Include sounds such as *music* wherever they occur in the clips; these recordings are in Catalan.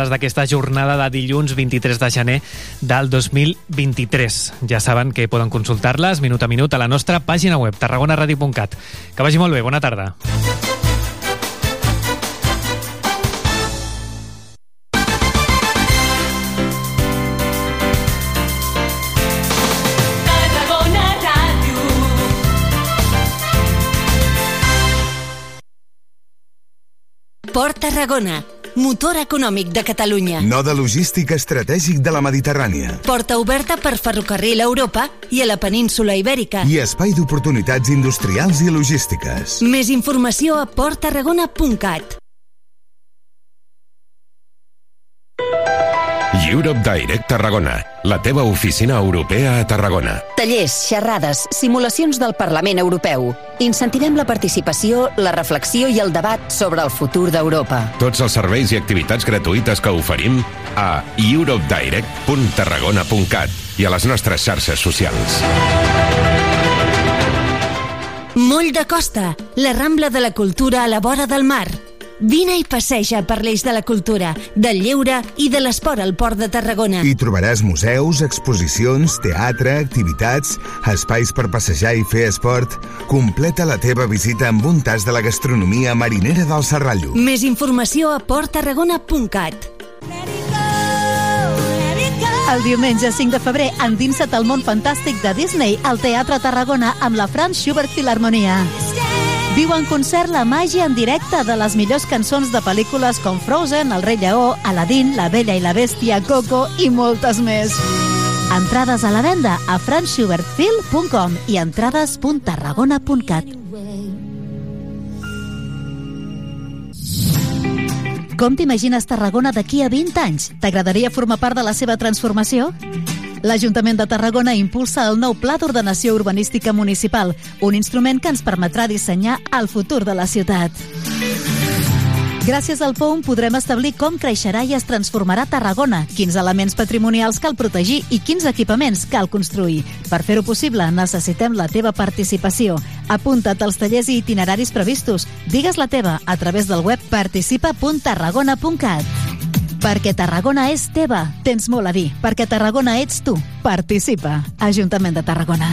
destacades d'aquesta jornada de dilluns 23 de gener del 2023. Ja saben que poden consultar-les minut a minut a la nostra pàgina web tarragonaradio.cat. Que vagi molt bé, bona tarda. Port Tarragona, motor econòmic de Catalunya. Node logístic estratègic de la Mediterrània. Porta oberta per ferrocarril a Europa i a la península Ibèrica. I espai d'oportunitats industrials i logístiques. Més informació a porttarragona.cat. Europe Direct Tarragona, la teva oficina europea a Tarragona. Tallers, xerrades, simulacions del Parlament Europeu. Incentivem la participació, la reflexió i el debat sobre el futur d'Europa. Tots els serveis i activitats gratuïtes que oferim a europedirect.tarragona.cat i a les nostres xarxes socials. Moll de Costa, la Rambla de la Cultura a la vora del mar. Vine i passeja per l'eix de la cultura, del lleure i de l'esport al Port de Tarragona. Hi trobaràs museus, exposicions, teatre, activitats, espais per passejar i fer esport. Completa la teva visita amb un tas de la gastronomia marinera del Serrallo. Més informació a porttarragona.cat. El diumenge 5 de febrer endinsa't al món fantàstic de Disney al Teatre Tarragona amb la Franz Schubert Filharmonia. Viu en concert la màgia en directe de les millors cançons de pel·lícules com Frozen, El rei lleó, Aladdin, La bella i la bèstia, Coco i moltes més. Entrades a la venda a franzschubertfil.com i entrades.tarragona.cat. Com t'imagines Tarragona d'aquí a 20 anys? T'agradaria formar part de la seva transformació? L'Ajuntament de Tarragona impulsa el nou Pla d'Ordenació Urbanística Municipal, un instrument que ens permetrà dissenyar el futur de la ciutat. Gràcies al POUM podrem establir com creixerà i es transformarà Tarragona, quins elements patrimonials cal protegir i quins equipaments cal construir. Per fer-ho possible, necessitem la teva participació. Apunta't als tallers i itineraris previstos. Digues la teva a través del web participa.tarragona.cat. Perquè Tarragona és teva, tens molt a dir. Perquè Tarragona ets tu. Participa. Ajuntament de Tarragona.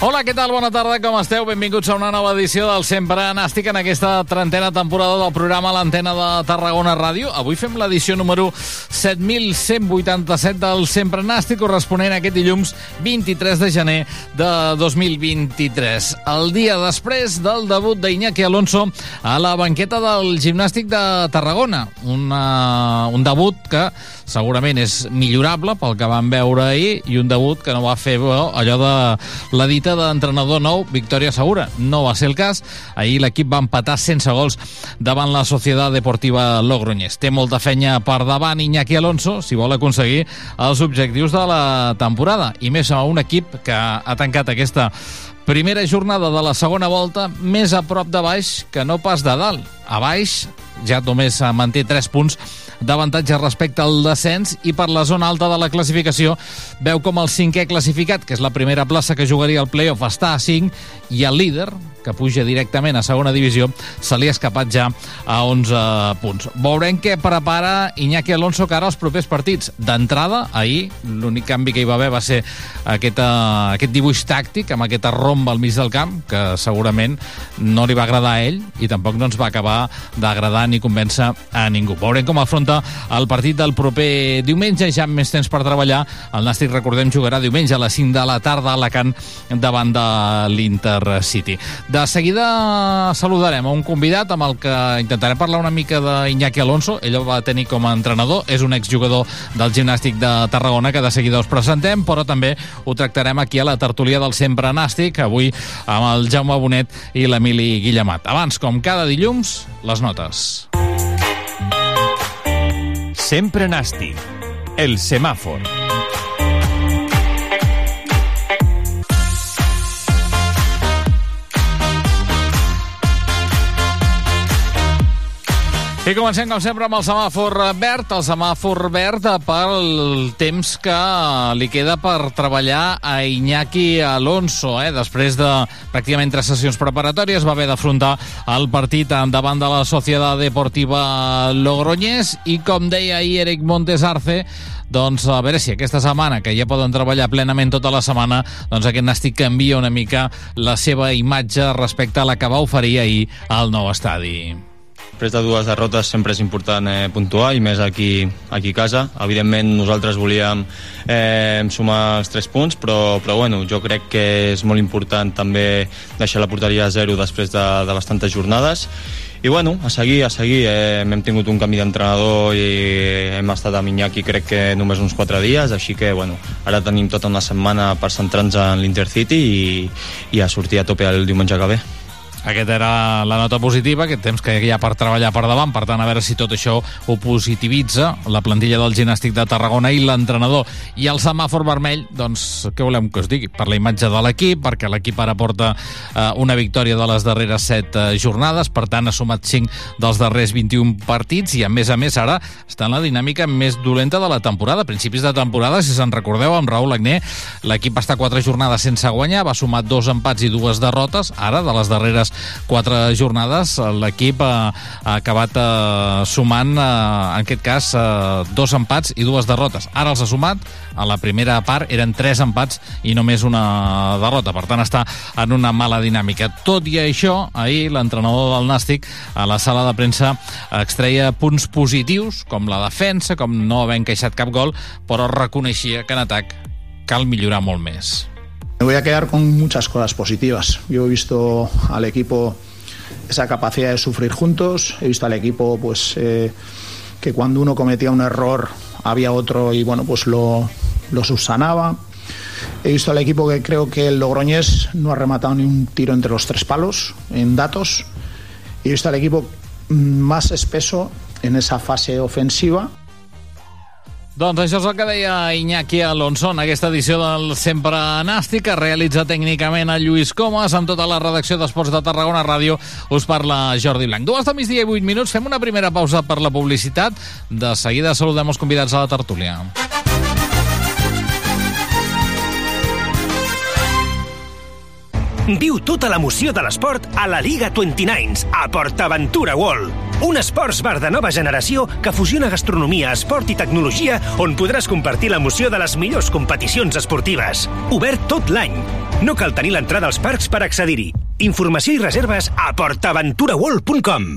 Hola, què tal? Bona tarda, com esteu? Benvinguts a una nova edició del Sempre Nàstic en aquesta trentena temporada del programa l'antena de Tarragona Ràdio. Avui fem l'edició número 7187 del Sempre Nàstic, corresponent a aquest dilluns 23 de gener de 2023. El dia després del debut d'Iñaki Alonso a la banqueta del gimnàstic de Tarragona. Una, un debut que segurament és millorable pel que vam veure ahir i un debut que no va fer bo, allò de la dita d'entrenador nou, victòria segura. No va ser el cas. Ahir l'equip va empatar sense gols davant la Societat Deportiva Logroñés. Té molta fenya per davant Iñaki Alonso si vol aconseguir els objectius de la temporada. I més a un equip que ha tancat aquesta primera jornada de la segona volta més a prop de baix que no pas de dalt. A baix ja només manté 3 punts d'avantatge respecte al descens i per la zona alta de la classificació veu com el cinquè classificat, que és la primera plaça que jugaria el playoff, està a 5 i el líder, que puja directament a segona divisió, se li ha escapat ja a 11 punts. Veurem què prepara Iñaki Alonso cara als propers partits. D'entrada, ahir, l'únic canvi que hi va haver va ser aquest, uh, aquest dibuix tàctic amb aquesta romba al mig del camp, que segurament no li va agradar a ell i tampoc no ens va acabar d'agradar ni convèncer a ningú. Veurem com afronta al partit del proper diumenge, ja amb més temps per treballar. El Nàstic, recordem, jugarà diumenge a les 5 de la tarda a Alacant davant de l'Intercity. De seguida saludarem a un convidat amb el que intentarem parlar una mica d'Iñaki Alonso. Ell el va tenir com a entrenador, és un exjugador del gimnàstic de Tarragona que de seguida us presentem, però també ho tractarem aquí a la tertúlia del Sempre Nàstic, avui amb el Jaume Bonet i l'Emili Guillemat. Abans, com cada dilluns, les notes. Sempre Nàstic. El semàfor. I comencem, com sempre, amb el semàfor verd. El semàfor verd pel temps que li queda per treballar a Iñaki Alonso. Eh? Després de pràcticament tres sessions preparatòries va haver d'afrontar el partit davant de la Societat Deportiva Logroñés i, com deia ahir Eric Montes Arce, doncs a veure si aquesta setmana, que ja poden treballar plenament tota la setmana, doncs aquest Nàstic canvia una mica la seva imatge respecte a la que va oferir ahir al nou estadi. Després de dues derrotes sempre és important eh, puntuar i més aquí, aquí a casa. Evidentment nosaltres volíem eh, sumar els tres punts, però, però bueno, jo crec que és molt important també deixar la porteria a zero després de, de bastantes jornades i bueno, a seguir, a seguir eh, hem tingut un canvi d'entrenador i hem estat a Minyaki crec que només uns quatre dies, així que bueno, ara tenim tota una setmana per centrar-nos en l'Intercity i, i a sortir a tope el diumenge que ve. Aquesta era la nota positiva, aquest temps que hi ha per treballar per davant, per tant, a veure si tot això ho positivitza la plantilla del gimnàstic de Tarragona i l'entrenador. I el semàfor vermell, doncs, què volem que us digui? Per la imatge de l'equip, perquè l'equip ara porta eh, una victòria de les darreres set eh, jornades, per tant, ha sumat 5 dels darrers 21 partits i, a més a més, ara està en la dinàmica més dolenta de la temporada. A principis de temporada, si se'n recordeu, amb Raül Agné, l'equip està quatre jornades sense guanyar, va sumar dos empats i dues derrotes. Ara, de les darreres quatre jornades, l'equip ha, ha acabat eh, sumant, eh, en aquest cas, eh, dos empats i dues derrotes. Ara els ha sumat, a la primera part eren tres empats i només una derrota. Per tant, està en una mala dinàmica. Tot i això, ahir l'entrenador del Nàstic a la sala de premsa extreia punts positius, com la defensa, com no haver encaixat cap gol, però reconeixia que en atac cal millorar molt més. Me voy a quedar con muchas cosas positivas. Yo he visto al equipo esa capacidad de sufrir juntos, he visto al equipo pues eh, que cuando uno cometía un error había otro y bueno pues lo, lo subsanaba. He visto al equipo que creo que el Logroñés no ha rematado ni un tiro entre los tres palos en datos. He visto al equipo más espeso en esa fase ofensiva Doncs això és el que deia Iñaki Alonso en aquesta edició del Sempre Nàstic, que realitza tècnicament a Lluís Comas, amb tota la redacció d'Esports de Tarragona Ràdio. Us parla Jordi Blanc. Dues de migdia i vuit minuts. Fem una primera pausa per la publicitat. De seguida saludem els convidats a la tertúlia. Viu tota l'emoció de l'esport a la Liga 29 a PortAventura World. Un esports bar de nova generació que fusiona gastronomia, esport i tecnologia on podràs compartir l'emoció de les millors competicions esportives. Obert tot l'any. No cal tenir l'entrada als parcs per accedir-hi. Informació i reserves a portaventuraworld.com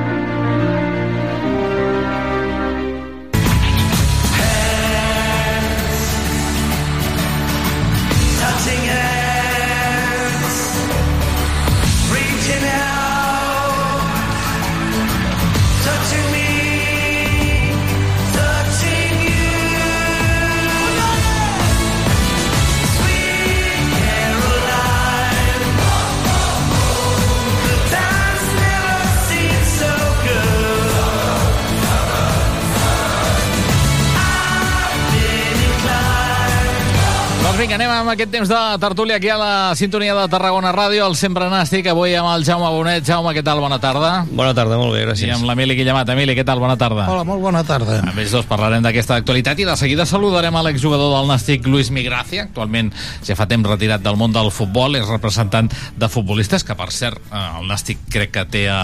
Vinga, anem amb aquest temps de tertúlia aquí a la sintonia de Tarragona Ràdio, el Sempre Nàstic, avui amb el Jaume Bonet. Jaume, què tal? Bona tarda. Bona tarda, molt bé, gràcies. I amb l'Emili Guillemat. Emili, què tal? Bona tarda. Hola, molt bona tarda. A més dos parlarem d'aquesta actualitat i de seguida saludarem a l'exjugador del Nàstic, Luis Migracia, actualment ja fa temps retirat del món del futbol, és representant de futbolistes, que per cert, eh, el Nàstic crec que té a,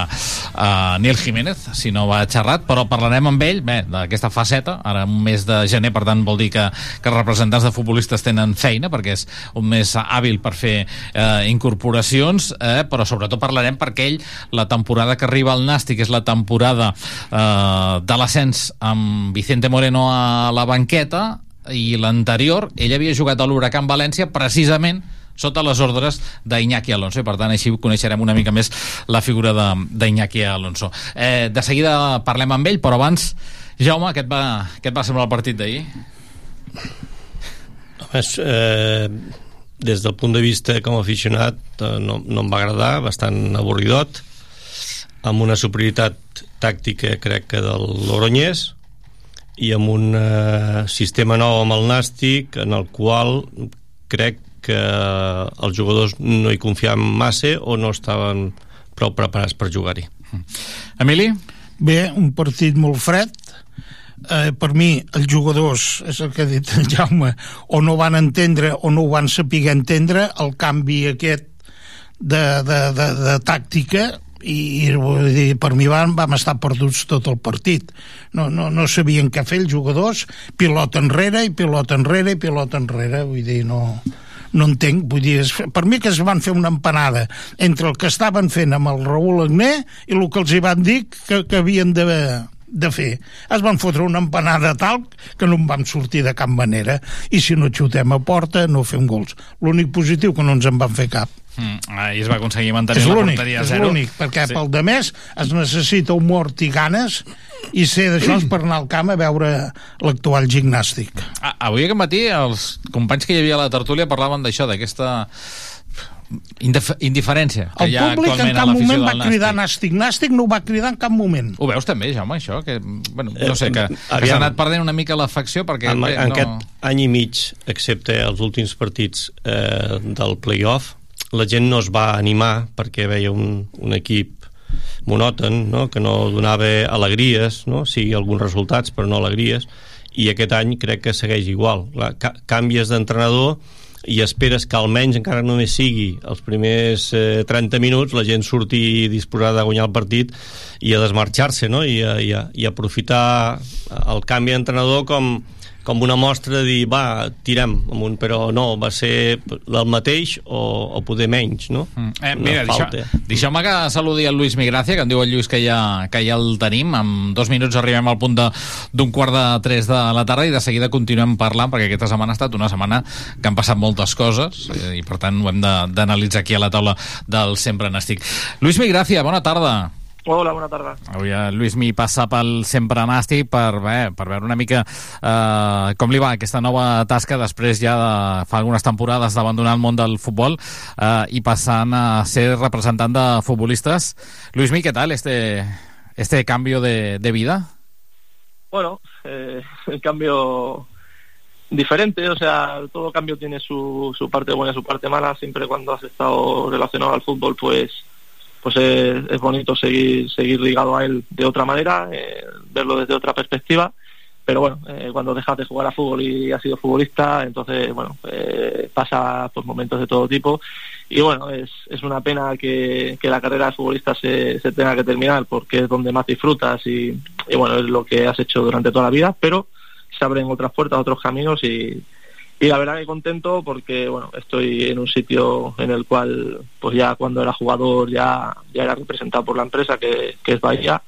a Nil Jiménez, si no va xerrat, però parlarem amb ell, bé, d'aquesta faceta, ara un mes de gener, per tant vol dir que, que els representants de futbolistes tenen feina, perquè és un mes hàbil per fer eh, incorporacions, eh, però sobretot parlarem perquè ell, la temporada que arriba al Nàstic és la temporada eh, de l'ascens amb Vicente Moreno a la banqueta, i l'anterior, ell havia jugat a l'Huracan València precisament sota les ordres d'Iñaki Alonso i per tant així coneixerem una mica més la figura d'Iñaki Alonso eh, de seguida parlem amb ell però abans, Jaume, què et va, què et va semblar el partit d'ahir? A més, eh, des del punt de vista com a aficionat eh, no, no em va agradar, bastant avorridot amb una superioritat tàctica crec que del Logroñés i amb un eh, sistema nou amb el Nàstic en el qual crec que els jugadors no hi confiaven massa o no estaven prou preparats per jugar-hi. Emili? Bé, un partit molt fred. Eh, per mi, els jugadors, és el que ha dit en Jaume, o no van entendre o no ho van saber entendre el canvi aquest de, de, de, de tàctica i, i dir, per mi van, vam estar perduts tot el partit. No, no, no sabien què fer els jugadors pilot enrere i pilot enrere i pilot enrere vull dir, no, no entenc, vull dir, per mi que es van fer una empanada entre el que estaven fent amb el Raül Agné i el que els hi van dir que, que havien de, de fer. Es van fotre una empanada tal que no en vam sortir de cap manera i si no xutem a porta no fem gols. L'únic positiu que no ens en van fer cap. Mm, ahir es va aconseguir mantenir És la porteria a és zero. l'únic, perquè Sí. sí. pel de més es necessita un mort i ganes i ser d'això és per anar al camp a veure l'actual gimnàstic. Ah, avui aquest matí els companys que hi havia a la tertúlia parlaven d'això, d'aquesta indif indiferència que El hi ha públic en cap moment va cridar Nàstic. nàstic, no ho va cridar en cap moment. Ho veus també, Jaume, això? Que, bueno, no sé, que, que s'ha anat perdent una mica l'afecció perquè... en, bé, en no... aquest any i mig, excepte els últims partits eh, del playoff, la gent no es va animar perquè veia un, un equip monòton, no? que no donava alegries, no? sí, alguns resultats, però no alegries, i aquest any crec que segueix igual. Clar, ca canvies d'entrenador i esperes que almenys, encara només sigui els primers eh, 30 minuts, la gent surti disposada a guanyar el partit i a desmarxar-se, no? I, a, i, a, i aprofitar el canvi d'entrenador com, com una mostra de dir, va, tirem amunt, però no, va ser el mateix o, o poder menys, no? Mm. Eh, mira, deixeu- deixeu-me que saludi el Lluís Migracia, que em diu el Lluís que ja, que ja el tenim. En dos minuts arribem al punt de- d'un quart de tres de la tarda i de seguida continuem parlant, perquè aquesta setmana ha estat una setmana que han passat moltes coses eh, i per tant ho hem d'analitzar aquí a la taula del Sempre Nàstic. Lluís Migracia, bona tarda. Hola, bona tarda. Avui el Lluís Mi passa pel Sempre Nàstic per, bé, per veure una mica eh, com li va aquesta nova tasca després ja de fa algunes temporades d'abandonar el món del futbol eh, i passant a ser representant de futbolistes. Lluís Mi, què tal este, este cambio de, de vida? Bueno, eh, el cambio diferente, o sea, todo cambio tiene su, su parte buena y su parte mala. Siempre cuando has estado relacionado al fútbol, pues pues es, bonito seguir seguir ligado a él de otra manera, eh, verlo desde otra perspectiva. Pero bueno, eh, cuando dejas de jugar a fútbol y has sido futbolista, entonces, bueno, eh, pasa por momentos de todo tipo. Y bueno, es, es una pena que, que la carrera de futbolista se, se tenga que terminar porque es donde más disfrutas y bueno, es lo que has hecho durante toda la vida, pero se abren otras puertas, otros caminos y, y la verdad que contento porque bueno estoy en un sitio en el cual pues ya cuando era jugador ya ya era representado por la empresa que, que es Bahía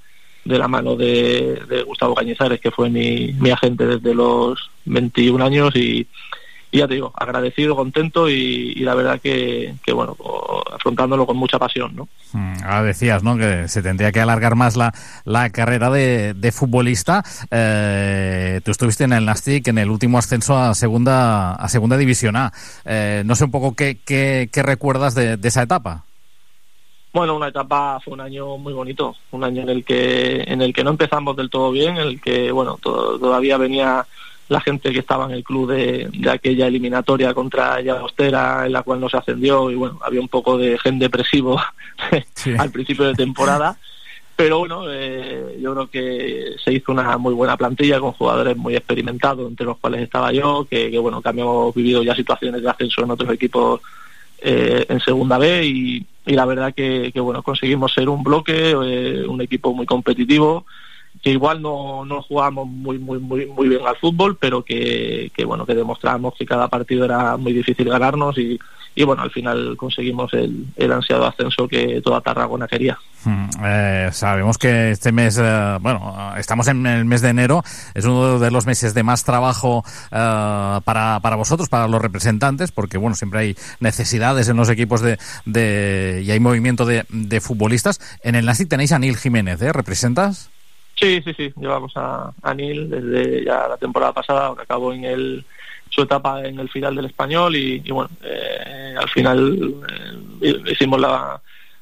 de la mano de, de Gustavo Cañizares que fue mi, mi agente desde los 21 años y, y ya te digo agradecido contento y, y la verdad que, que bueno afrontándolo con mucha pasión no Mm, Ahora decías ¿no? que se tendría que alargar más la, la carrera de, de futbolista. Eh, tú estuviste en el Nastic en el último ascenso a segunda, a segunda división A. Eh, no sé un poco qué, qué, qué recuerdas de, de esa etapa. Bueno, una etapa fue un año muy bonito, un año en el que en el que no empezamos del todo bien, en el que bueno to- todavía venía la gente que estaba en el club de, de aquella eliminatoria contra Llagostera en la cual no se ascendió y bueno, había un poco de gen depresivo *laughs* al principio de temporada. Pero bueno, eh, yo creo que se hizo una muy buena plantilla con jugadores muy experimentados, entre los cuales estaba yo, que, que bueno, que habíamos vivido ya situaciones de ascenso en otros equipos eh, en segunda B y, y la verdad que, que, bueno, conseguimos ser un bloque, eh, un equipo muy competitivo, que igual no, no jugábamos muy, muy, muy, muy bien al fútbol, pero que, que bueno, que demostrábamos que cada partido era muy difícil ganarnos y, y bueno, al final conseguimos el, el ansiado ascenso que toda Tarragona quería. Mm, eh, sabemos que este mes, eh, bueno, estamos en el mes de enero, es uno de los meses de más trabajo eh, para, para vosotros, para los representantes, porque bueno, siempre hay necesidades en los equipos de, de y hay movimiento de, de futbolistas. En el Nastic tenéis a Neil Jiménez, ¿eh? ¿Representas? Sí, sí, sí, llevamos a, a Neil desde ya la temporada pasada, que acabó en el su etapa en el final del español y, bueno, eh, al final eh, hicimos la,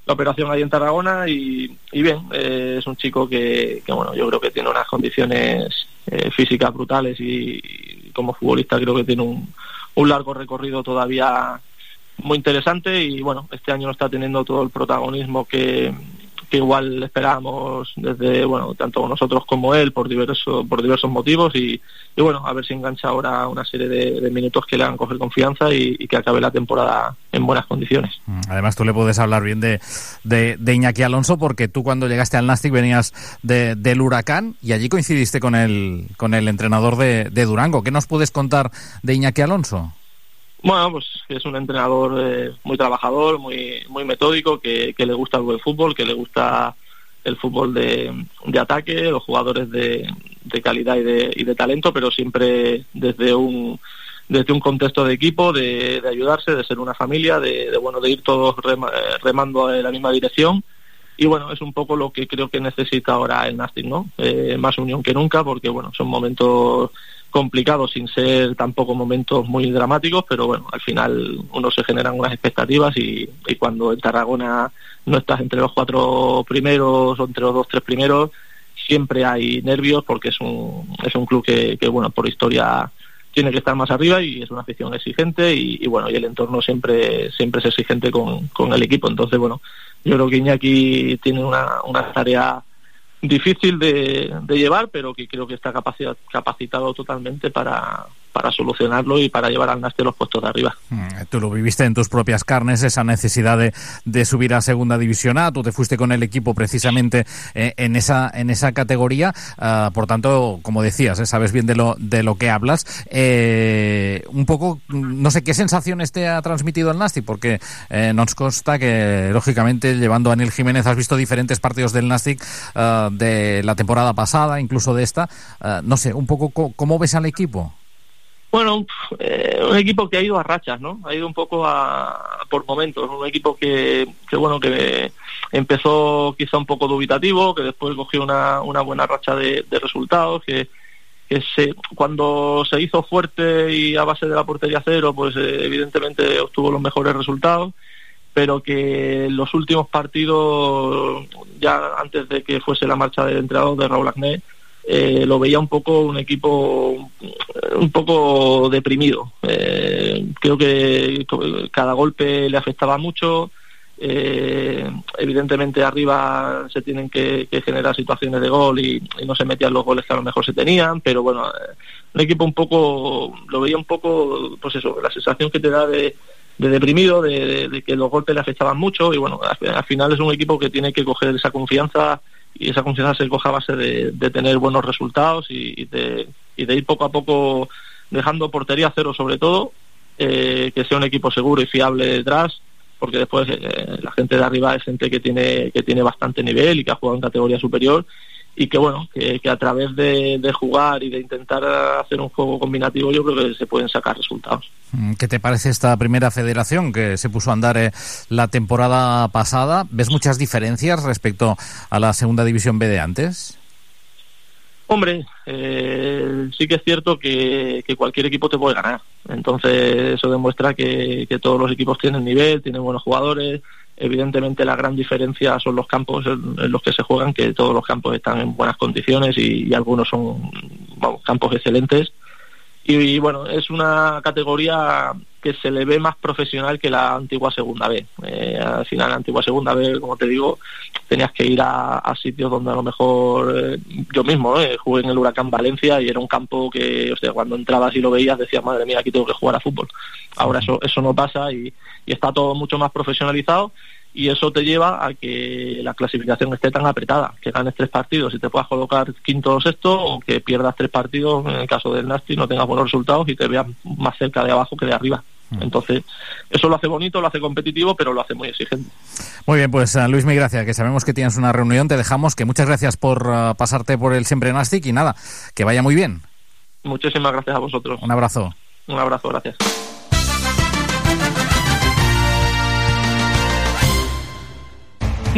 operación ahí en Tarragona y, bien, eh, es un chico que, bueno, yo creo que tiene unas condiciones físicas brutales y, y como futbolista creo que tiene un, un largo recorrido todavía muy interesante y bueno, este año no está teniendo todo el protagonismo que, que igual esperábamos desde bueno tanto nosotros como él por diversos por diversos motivos y, bueno a ver si engancha ahora una serie de, minutos que le hagan coger confianza y, que acabe la temporada en buenas condiciones además tú le puedes hablar bien de, de, de Iñaki Alonso porque tú cuando llegaste al Nastic venías de, del Huracán y allí coincidiste con el con el entrenador de, de Durango ¿qué nos puedes contar de Iñaki Alonso? Bueno, pues es un entrenador eh, muy trabajador, muy muy metódico, que, que, le gusta el buen fútbol, que le gusta el fútbol de, de ataque, los jugadores de, de calidad y de, y de, talento, pero siempre desde un desde un contexto de equipo, de, de ayudarse, de ser una familia, de, bueno de ir todos remando en la misma dirección. Y bueno, es un poco lo que creo que necesita ahora el Nastic, ¿no? Eh, más unión que nunca, porque bueno, son momentos complicado sin ser tampoco momentos muy dramáticos, pero bueno, al final uno se generan unas expectativas y, cuando en Tarragona no estás entre los cuatro primeros o entre los dos, tres primeros, siempre hay nervios porque es un, es un club que, que bueno, por historia tiene que estar más arriba y es una afición exigente y, y bueno, y el entorno siempre, siempre es exigente con, con el equipo. Entonces, bueno, yo creo que Iñaki tiene una, una tarea difícil de, de, llevar, pero que creo que está capacitado, capacitado totalmente para, para solucionarlo y para llevar al Naste los puestos de arriba. Tú lo viviste en tus propias carnes, esa necesidad de, de subir a Segunda División A, tú te fuiste con el equipo precisamente eh, en, esa, en esa categoría, uh, por tanto, como decías, eh, sabes bien de lo, de lo que hablas. Eh, un poco, no sé qué sensaciones te ha transmitido el Nastic, porque nos consta que, lógicamente, llevando a Anil Jiménez, has visto diferentes partidos del Nastic uh, de la temporada pasada, incluso de esta. Uh, no sé, un poco, ¿cómo ves al equipo? Bueno, eh, un equipo que ha ido a rachas, ¿no? Ha ido un poco a, por momentos. Un equipo que, bueno, que empezó quizá un poco dubitativo, que después cogió una, buena racha de, resultados, que, cuando se hizo fuerte y a base de la portería cero, pues eh, evidentemente obtuvo los mejores resultados, pero que los últimos partidos, ya antes de que fuese la marcha del entrenador de Raúl Agné, eh, lo veía un poco un equipo un poco deprimido. Eh, creo que cada golpe le afectaba mucho. Eh, evidentemente arriba se tienen que, generar situaciones de gol y, no se metían los goles que a lo mejor se tenían, pero bueno, un equipo un poco, lo veía un poco, pues eso, la sensación que te da de, de deprimido, de, de, que los golpes le afectaban mucho y bueno, al final es un equipo que tiene que coger esa confianza y esa confianza se coja a base de, tener buenos resultados y, y, de, y, de, ir poco a poco dejando portería cero sobre todo, eh, que sea un equipo seguro y fiable detrás, porque después eh, la gente de arriba es gente que tiene, que tiene bastante nivel y que ha jugado en categoría superior y que bueno, que, que a través de, de, jugar y de intentar hacer un juego combinativo yo creo que se pueden sacar resultados. ¿Qué te parece esta primera federación que se puso a andar eh, la temporada pasada? ¿Ves muchas diferencias respecto a la segunda división B de antes? Hombre, eh, sí que es cierto que, que, cualquier equipo te puede ganar. Entonces eso demuestra que, que todos los equipos tienen nivel, tienen buenos jugadores, Evidentemente la gran diferencia son los campos en, los que se juegan, que todos los campos están en buenas condiciones y, algunos son campos excelentes. Y, bueno, es una categoría que se le ve más profesional que la antigua segunda B. Eh, al final, la antigua segunda B, como te digo, tenías que ir a, a sitios donde a lo mejor eh, yo mismo eh, jugué en el Huracán Valencia y era un campo que, o sea, cuando entrabas y lo veías decías, madre mía, aquí tengo que jugar a fútbol. Ahora eso, eso no pasa y, y está todo mucho más profesionalizado y eso te lleva a que la clasificación esté tan apretada, que ganes tres partidos y te puedas colocar quinto o sexto, o que pierdas tres partidos, en el caso del Nasty, no tengas buenos resultados y te veas más cerca de abajo que de arriba. Entonces, eso lo hace bonito, lo hace competitivo, pero lo hace muy exigente. Muy bien, pues Luis, mi gracias, que sabemos que tienes una reunión, te dejamos, que muchas gracias por uh, pasarte por el Siempre Nastic y nada, que vaya muy bien. Muchísimas gracias a vosotros. Un abrazo. Un abrazo, gracias.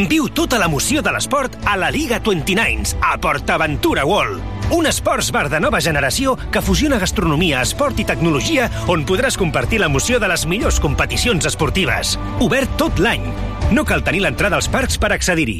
Viu tota l'emoció de l'esport a la Liga 29 a PortAventura World. Un esports bar de nova generació que fusiona gastronomia, esport i tecnologia on podràs compartir l'emoció de les millors competicions esportives. Obert tot l'any. No cal tenir l'entrada als parcs per accedir-hi.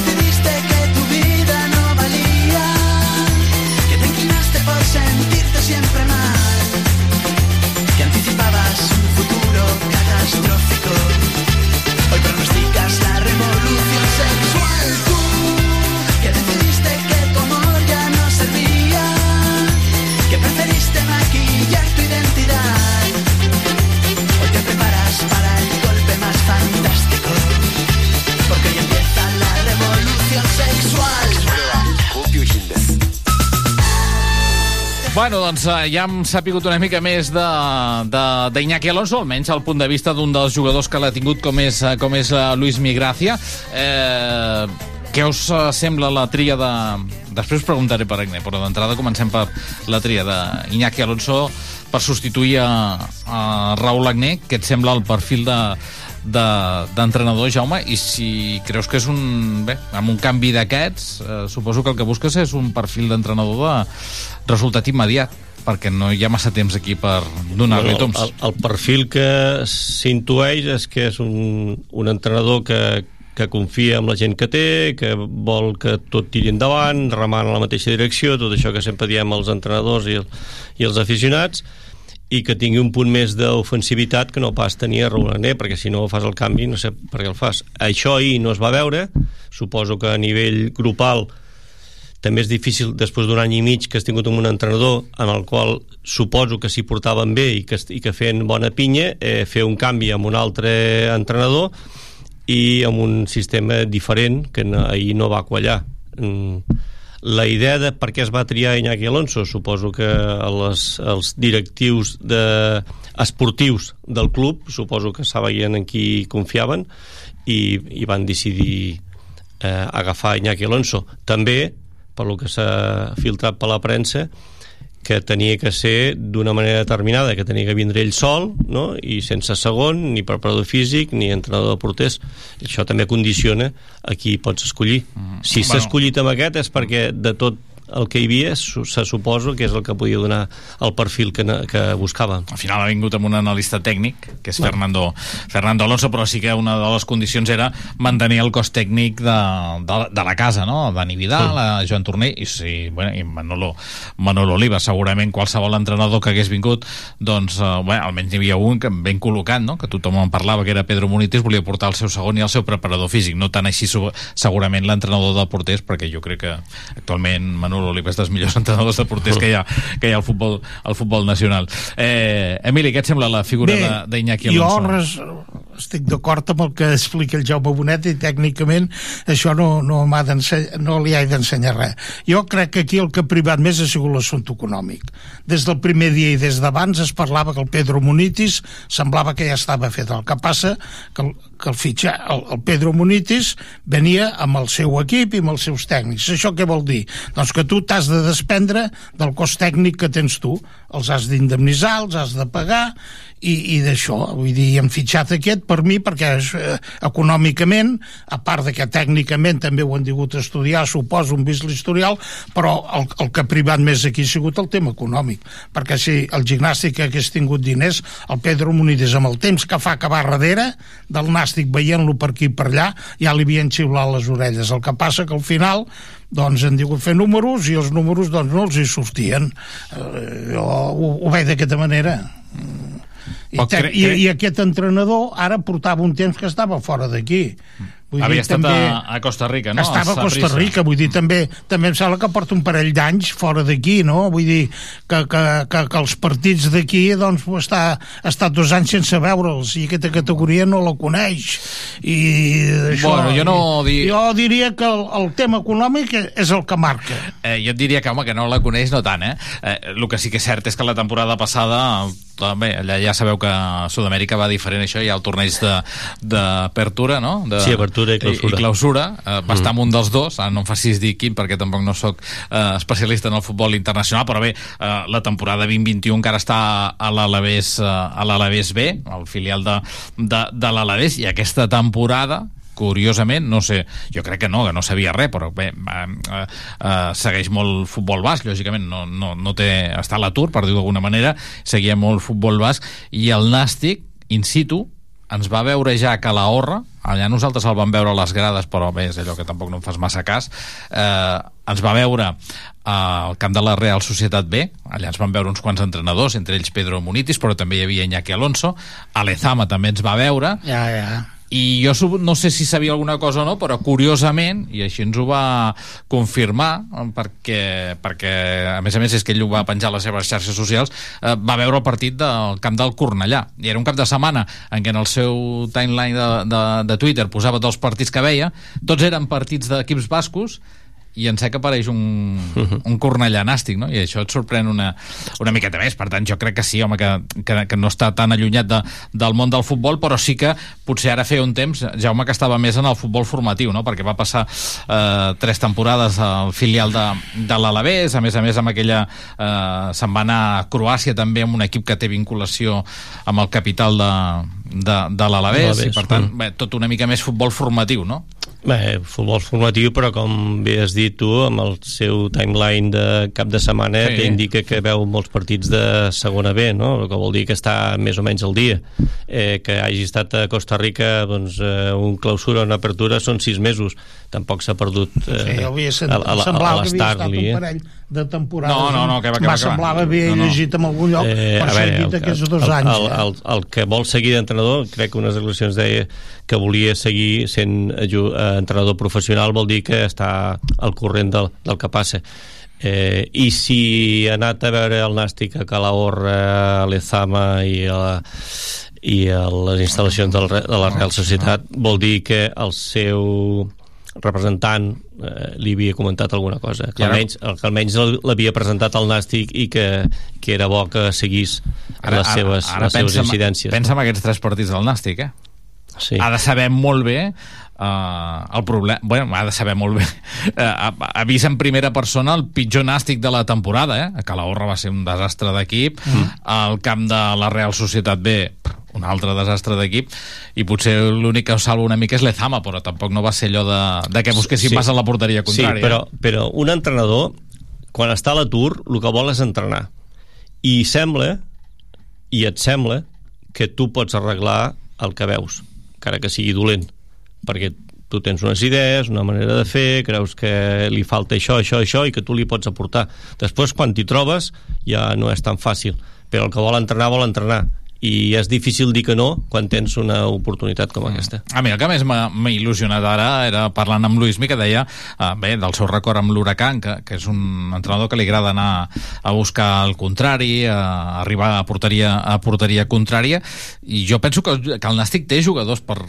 Que Bueno, doncs eh, ja hem sapigut una mica més d'Iñaki Alonso, almenys al punt de vista d'un dels jugadors que l'ha tingut com és, eh, com és eh, Luis Migracia. Eh, què us sembla la tria de... Després preguntaré per Agne, però d'entrada comencem per la tria d'Iñaki Alonso per substituir a, a Raúl Agné. Què et sembla el perfil de, de, d'entrenador, Jaume, i si creus que és un... Bé, amb un canvi d'aquests, eh, suposo que el que busques és un perfil d'entrenador de resultat immediat, perquè no hi ha massa temps aquí per donar-li toms. el, el perfil que s'intueix és que és un, un entrenador que, que confia en la gent que té, que vol que tot tiri endavant, remant en la mateixa direcció, tot això que sempre diem als entrenadors i, el, i els aficionats, i que tingui un punt més d'ofensivitat que no pas tenia Raúl Ané, perquè si no fas el canvi no sé per què el fas. Això ahir no es va veure, suposo que a nivell grupal també és difícil després d'un any i mig que has tingut un entrenador en el qual suposo que s'hi portaven bé i que, i que feien bona pinya eh, fer un canvi amb un altre entrenador i amb un sistema diferent que no, ahir no va quallar mm. La idea de per què es va triar Iñaki Alonso suposo que les, els directius de, esportius del club suposo que sabien en qui confiaven i, i van decidir eh, agafar Iñaki Alonso. També per lo que s'ha filtrat per la premsa que tenia que ser d'una manera determinada, que tenia que vindre ell sol no? i sense segon, ni preparador físic ni entrenador de porters això també condiciona a qui pots escollir mm. si s'ha Bueno. escollit amb aquest és perquè de tot el que hi havia se suposo que és el que podia donar el perfil que, que buscava Al final ha vingut amb un analista tècnic, que és Fernando, Fernando Alonso, però sí que una de les condicions era mantenir el cos tècnic de, de, de la casa, no? Dani Vidal, Sí. Joan Torné i, sí, bueno, i Manolo, Manolo Oliva. Segurament qualsevol entrenador que hagués vingut, doncs, eh, bueno, almenys n'hi havia un que ben col·locat, no? que tothom en parlava, que era Pedro Munitis, volia portar el seu segon i el seu preparador físic. No tant així segurament l'entrenador de porters, perquè jo crec que actualment Manolo Oliva és dels millors entrenadors de porters que hi ha, que hi ha al futbol, al futbol nacional. Eh, Emili, què et sembla la figura d'Iñaki jo Alonso? res, estic d'acord amb el que explica el Jaume Bonet i tècnicament això no, no, no li he d'ensenyar res. Jo crec que aquí el que ha privat més ha sigut l'assumpte econòmic. Des del primer dia i des d'abans es parlava que el Pedro Munitis semblava que ja estava fet. El que passa que el, que el, fitxar, el, el Pedro Munitis venia amb el seu equip i amb els seus tècnics. Això què vol dir? Doncs que tu t'has de desprendre del cost tècnic que tens tu. Els has d'indemnitzar, els has de pagar i, i d'això, vull dir, hem fitxat aquest per mi perquè eh, econòmicament, a part de que tècnicament també ho han digut estudiar, suposo, un vist l'historial, però el, el que ha privat més aquí ha sigut el tema econòmic, perquè si el gimnàstic hagués tingut diners, el Pedro Munides amb el temps que fa acabar darrere del nàstic veient-lo per aquí i per allà, ja li havien xiulat les orelles. El que passa que al final doncs han digut fer números i els números doncs no els hi sortien. Eh, jo ho, ho veig d'aquesta manera. I, cre- i, I aquest entrenador ara portava un temps que estava fora d'aquí. Vull Havia dir, estat també- a, a Costa Rica, no? Estava a Costa. Rica, vull dir, també, també em sembla que porta un parell d'anys fora d'aquí, no? Vull dir, que, que, que, que els partits d'aquí, doncs, està, ha estat dos anys sense veure'ls, i aquesta categoria no la coneix. I això, Bueno, jo no di- Jo diria que el, el tema econòmic és el que marca. Eh, jo et diria que, home, que no la coneix no tant, eh? eh? El que sí que és cert és que la temporada passada també, allà ja sabeu que a Sud-amèrica va diferent això, hi ha el torneig de- d'apertura, no? De, Sí, apertura i clausura. I, i clausura, eh, va estar Mm. en un dels dos, ara no em facis dir quin perquè tampoc no sóc eh, especialista en el futbol internacional, però bé, eh, la temporada 2021 encara està a l'Alavés eh, a l'Alavés B, el filial de, de, de l'Alavés, i aquesta temporada curiosament, no sé, jo crec que no, que no sabia res, però bé, eh, eh, eh, segueix molt futbol basc, lògicament no, no, no té, està a l'atur, per dir-ho d'alguna manera, seguia molt futbol basc, i el Nàstic, in situ, ens va veure ja a Calahorra, allà nosaltres el vam veure a les grades, però bé, és allò que tampoc no em fas massa cas, eh, ens va veure al camp de la Real Societat B, allà ens van veure uns quants entrenadors, entre ells Pedro Munitis, però també hi havia Iñaki Alonso, Alezama també ens va veure, Ja, ja. I jo no sé si sabia alguna cosa o no, però curiosament, i així ens ho va confirmar, eh, perquè, perquè a més a més és que ell ho va penjar a les seves xarxes socials, eh, va veure el partit del camp del Cornellà. I era un cap de setmana en què en el seu timeline de, de, de Twitter posava tots els partits que veia, tots eren partits d'equips bascos, i en que apareix un, un cornellà nàstic, no? I això et sorprèn una, una miqueta més. Per tant, jo crec que sí, home, que, que, que no està tan allunyat de, del món del futbol, però sí que potser ara feia un temps, Jaume, que estava més en el futbol formatiu, no? Perquè va passar eh, tres temporades al filial de, de l'Alavés, a més a més amb aquella... Eh, se'n va anar a Croàcia també amb un equip que té vinculació amb el capital de, de, de l'Alavés, L'Alavés, i per tant, mm. bé, tot una mica més futbol formatiu, no? Bé, futbol formatiu, però com bé has dit tu, amb el seu timeline de cap de setmana Sí. que indica que veu molts partits de segona B, no? El que vol dir que està més o menys al dia. Eh, que hagi estat a Costa Rica doncs, eh, un clausura o una apertura són sis mesos. Tampoc s'ha perdut eh, Sí, havia sent, a, a, a, a un Eh? De temporades. No, no, no, que va, que va, M'ha que va. semblava haver No, no. llegit en algun lloc Eh, per a veure, seguit el, aquests dos el, anys. el, eh? el, el que vol seguir d'entrenador, crec que unes declaracions deia que volia seguir sent eh, entrenador professional, vol dir que està al corrent del, del que passa. Eh, I si ha anat a veure el Nàstic a Calahorra, a l'Ezama i a, i a les instal·lacions del, de la Real Societat, vol dir que el seu representant eh, li havia comentat alguna cosa que ara- almenys, que almenys l'havia presentat al Nàstic i que, que era bo que seguís les seves, les seves pensa en- incidències Pensa en aquests tres partits del Nàstic, eh? Sí. Ha de saber molt bé uh, el problema... Bueno, ha de saber molt bé. Uh, vist en primera persona el pitjor nàstic de la temporada, eh? A Calahorra va ser un desastre d'equip, mm. al camp de la Real Societat B un altre desastre d'equip i potser l'únic que ho salva una mica és l'Ezama però tampoc no va ser allò de, de que busquessin sí. massa la porteria contrària Sí, però, però un entrenador, quan està a l'atur, el que vol és entrenar. I sembla, i et sembla, que tu pots arreglar el que veus, encara que sigui dolent, perquè tu tens unes idees, una manera de fer, creus que li falta això, això, això, i que tu li pots aportar. Després, quan t'hi trobes, ja no és tan fàcil. Però el que vol entrenar, vol entrenar. I és difícil dir que no quan tens una oportunitat com aquesta. A mi el que més m'ha il·lusionat ara era parlant amb Luismi que deia eh, bé, del seu record amb l'Huracan que, que és un entrenador que li agrada anar a buscar el contrari a arribar a porteria, a porteria contrària i jo penso que, que el Nàstic té jugadors per,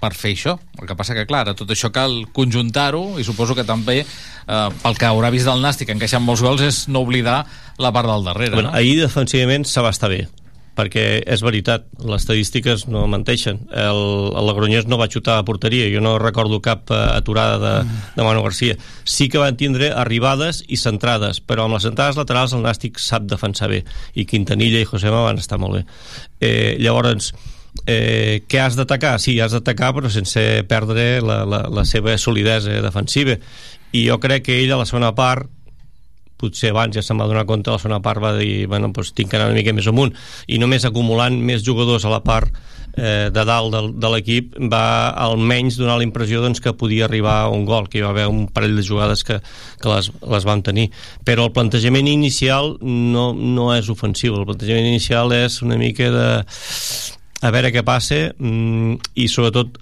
per fer això. El que passa que, clar, tot això cal conjuntar-ho i suposo que també, eh, pel que haurà vist del Nàstic encaixant molts gols, és no oblidar la part del darrere. Bueno, no? ahir defensivament se va estar bé perquè és veritat, les estadístiques no menteixen. El, el Logroñés no va xutar a porteria, jo no recordo cap eh, aturada de, de Manu Garcia. Sí que van tindre arribades i centrades, però amb les centrades laterals el Nàstic sap defensar bé, i Quintanilla i Josema van estar molt bé. Eh, llavors, eh, què has d'atacar? Sí, has d'atacar però sense perdre la, la, la seva solidesa defensiva i jo crec que ell a la segona part potser abans ja se'n va donar compte, la segona part va dir, bueno, doncs tinc que anar una mica més amunt, i només acumulant més jugadors a la part eh, de dalt del, de l'equip va almenys donar la impressió doncs, que podia arribar a un gol, que hi va haver un parell de jugades que, que les, les van tenir. Però el plantejament inicial no, no és ofensiu, el plantejament inicial és una mica de a veure què passa mm, i sobretot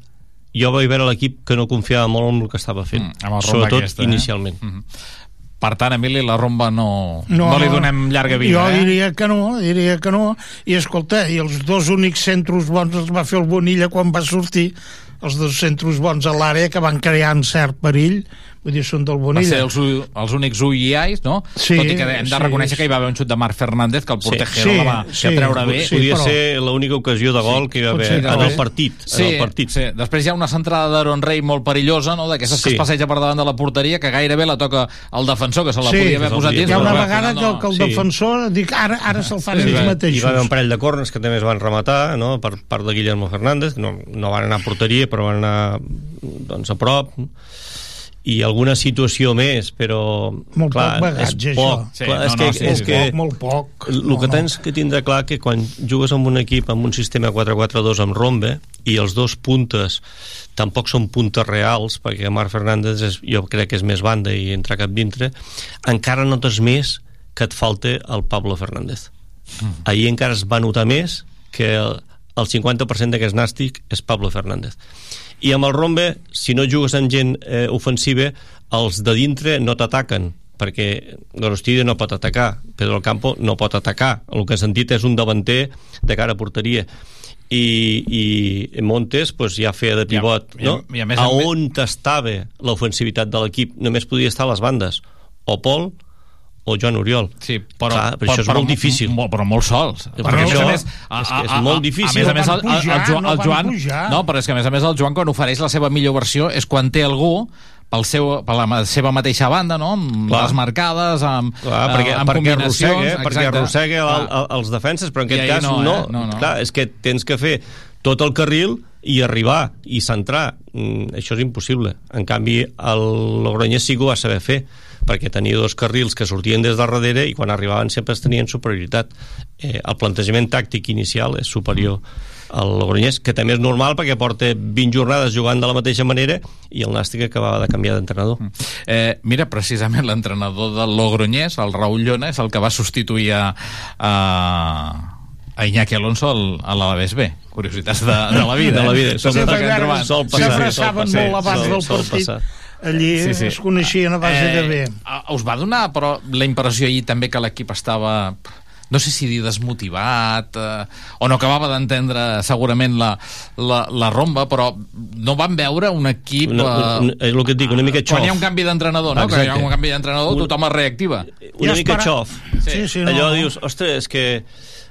jo vaig veure l'equip que no confiava molt en el que estava fent, Mm, amb el Roma sobretot aquesta, eh? inicialment. Mm -hmm. Per tant, Emili, la romba no, no, no li donem llarga vida, jo eh? diria que no, diria que no. I escolta, i els dos únics centros bons els va fer el Bonilla quan va sortir, els dos centros bons a l'àrea que van crear un cert perill, vull dir, són del Va Bonilla. ser els, els únics UIAs, no? Sí, Tot i que hem de sí, reconèixer que hi va haver un xut de Marc Fernández que el portejero la va sí, treure bé. Podia ser l'única ocasió de gol que hi va haver en el partit. Sí, en el partit. sí. Després hi ha una centrada d'Aaron Rey molt perillosa, no? d'aquestes que Sí. es passeja per davant de la porteria, que gairebé la toca el defensor, que se la Sí, podia haver posat dins. hi ha una però vegada final que, que el Sí. defensor dic, ara, ara se'l fan Sí, ells va- mateixos. Hi va haver un parell de corners que també es van rematar no? per part de Guillermo Fernández, no, no van anar a porteria, però van anar doncs, a prop i alguna situació més, però Molt clar, poc bagatge, és poc. això. Sí, clar, no, és no, que, sí, és molt que poc, molt poc. el No, que no. tens que tindre clar que quan jugues amb un equip amb un sistema 4-4-2 amb rombe i els dos puntes tampoc són puntes reals perquè Marc Fernández és, jo crec que és més banda i entra cap dintre encara notes més que et falta el Pablo Fernández ahir encara es va notar més que el, el 50% d'aquest nàstic és Pablo Fernández i amb el rombe, si no jugues amb gent eh, ofensiva, els de dintre no t'ataquen perquè Gorostide no pot atacar Pedro Campo no pot atacar. El que he sentit és un davanter de cara a porteria. I, i Montes pues, ja feia de pivot I a- no? i a més- a on estava l'ofensivitat de l'equip? Només podia estar a les bandes. O Pol o Joan Oriol Sí, però, Clar, però això és molt difícil Molt, però molt sols. Però Perquè, a més això a més, és que és molt difícil. A més a més, el, el, el, Joan, no el Joan... No, però és que a més a més el Joan quan ofereix la seva millor versió és quan té algú pel seu, per la seva mateixa banda, no? amb Clar. les marcades, amb, Clar, perquè, eh, amb perquè combinacions. arrossega, perquè exacte. arrossega el, el, els defenses, però en aquest cas no, no, eh? No, no. Clar, és que tens que fer tot el carril i arribar i centrar. Mm, això és impossible. En canvi, el Logroñés sí que ho va saber fer perquè tenia dos carrils que sortien des de darrere i quan arribaven sempre es tenien superioritat. Eh, el plantejament tàctic inicial és superior al Logroñés, que també és normal perquè porta 20 jornades jugant de la mateixa manera i el Nàstic acabava de canviar d'entrenador. Eh, mira, precisament l'entrenador del Logroñés, el Raúl Llona, és el que va substituir a, a, a Iñaki Alonso al, a l'Alaves B. Curiositats de, de la vida. De la vida. Eh? Sol Coses passar, que hem trobat. sol passar, Se sol abraçaven passar, molt abans sol- del sol partit. passar. Allí Sí, sí. es coneixien a base de bé. eh, Us va donar, però, la impressió ahir també que l'equip estava no sé si dir desmotivat eh, o no acabava d'entendre segurament la, la, la romba, però no van veure un equip... Una- un- eh, és el que et dic, una mica Quan xof. hi ha un canvi d'entrenador, no? Que hi ha un canvi d'entrenador, Un- tothom es reactiva. una mica espera- xof. Sí, sí, no. Allò dius, ostres, és que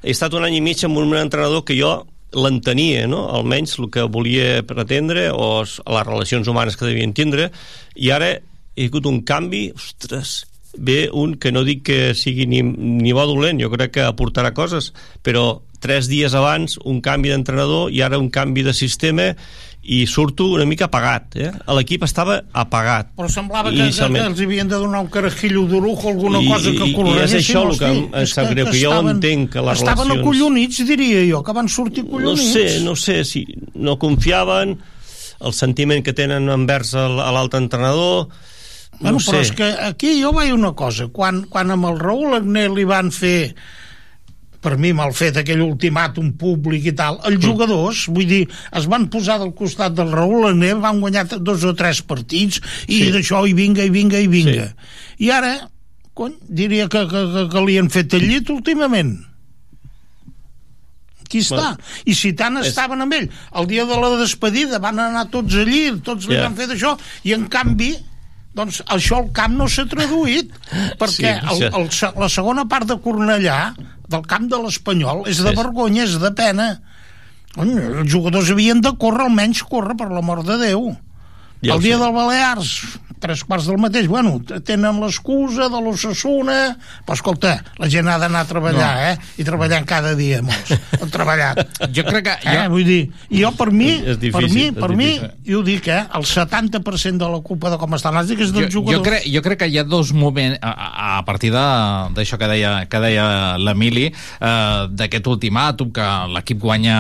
he estat un any i mig amb un entrenador que jo l'entenia, no? almenys el que volia pretendre o les relacions humanes que devien tindre i ara hi ha hagut un canvi ostres, ve un que no dic que sigui ni, ni bo dolent, jo crec que aportarà coses, però tres dies abans un canvi d'entrenador i ara un canvi de sistema i surto una mica apagat eh? l'equip estava apagat Però semblava que, que, que els havien de donar un carajillo d'orujo, alguna I- cosa que i- i és això el que em- em sap greu, que jo estaven- entenc que les Estaven relacions- acollonits, diria jo, que van sortir no acollonits. sé, no sé si no confiaven el sentiment que tenen envers l'altre entrenador no Bueno, sé però és que aquí jo veia una cosa. Quan, quan amb el Raül Agné li van fer per mi mal fet aquell ultimàtum públic i tal els jugadors, vull dir, es van posar del costat del Raül Agné, van guanyar dos o tres partits i Sí. d'això i vinga, i vinga, i vinga i ara, cony, diria que, que, que, que li han fet el llit últimament aquí està. Bueno, I si tant és- estaven amb ell, el dia de la despedida van anar tots allí, tots li Ja. van fer d'això, i en canvi doncs això al camp no s'ha traduït *laughs* perquè Sí, el, el, la segona part de Cornellà del camp de l'Espanyol és de vergonya, és de pena. Els jugadors havien de córrer almenys córrer per l'amor de Déu. Ja el dia sé. del Balears tres quarts del mateix, bueno, tenen l'excusa de l'Ossassuna, però escolta la gent ha d'anar a treballar, No. eh? i treballant cada dia molts, *laughs* han treballat Jo crec que... eh? Jo... vull dir, jo per mi, És difícil, per mi, per mi jo dic, eh, el 70% de la culpa de com està el Nàstic és Jo, dels jo, jugadors crec, jo crec que hi ha dos moments a, a partir de- d'això que deia, que deia l'Emili eh, d'aquest ultimàtum que l'equip guanya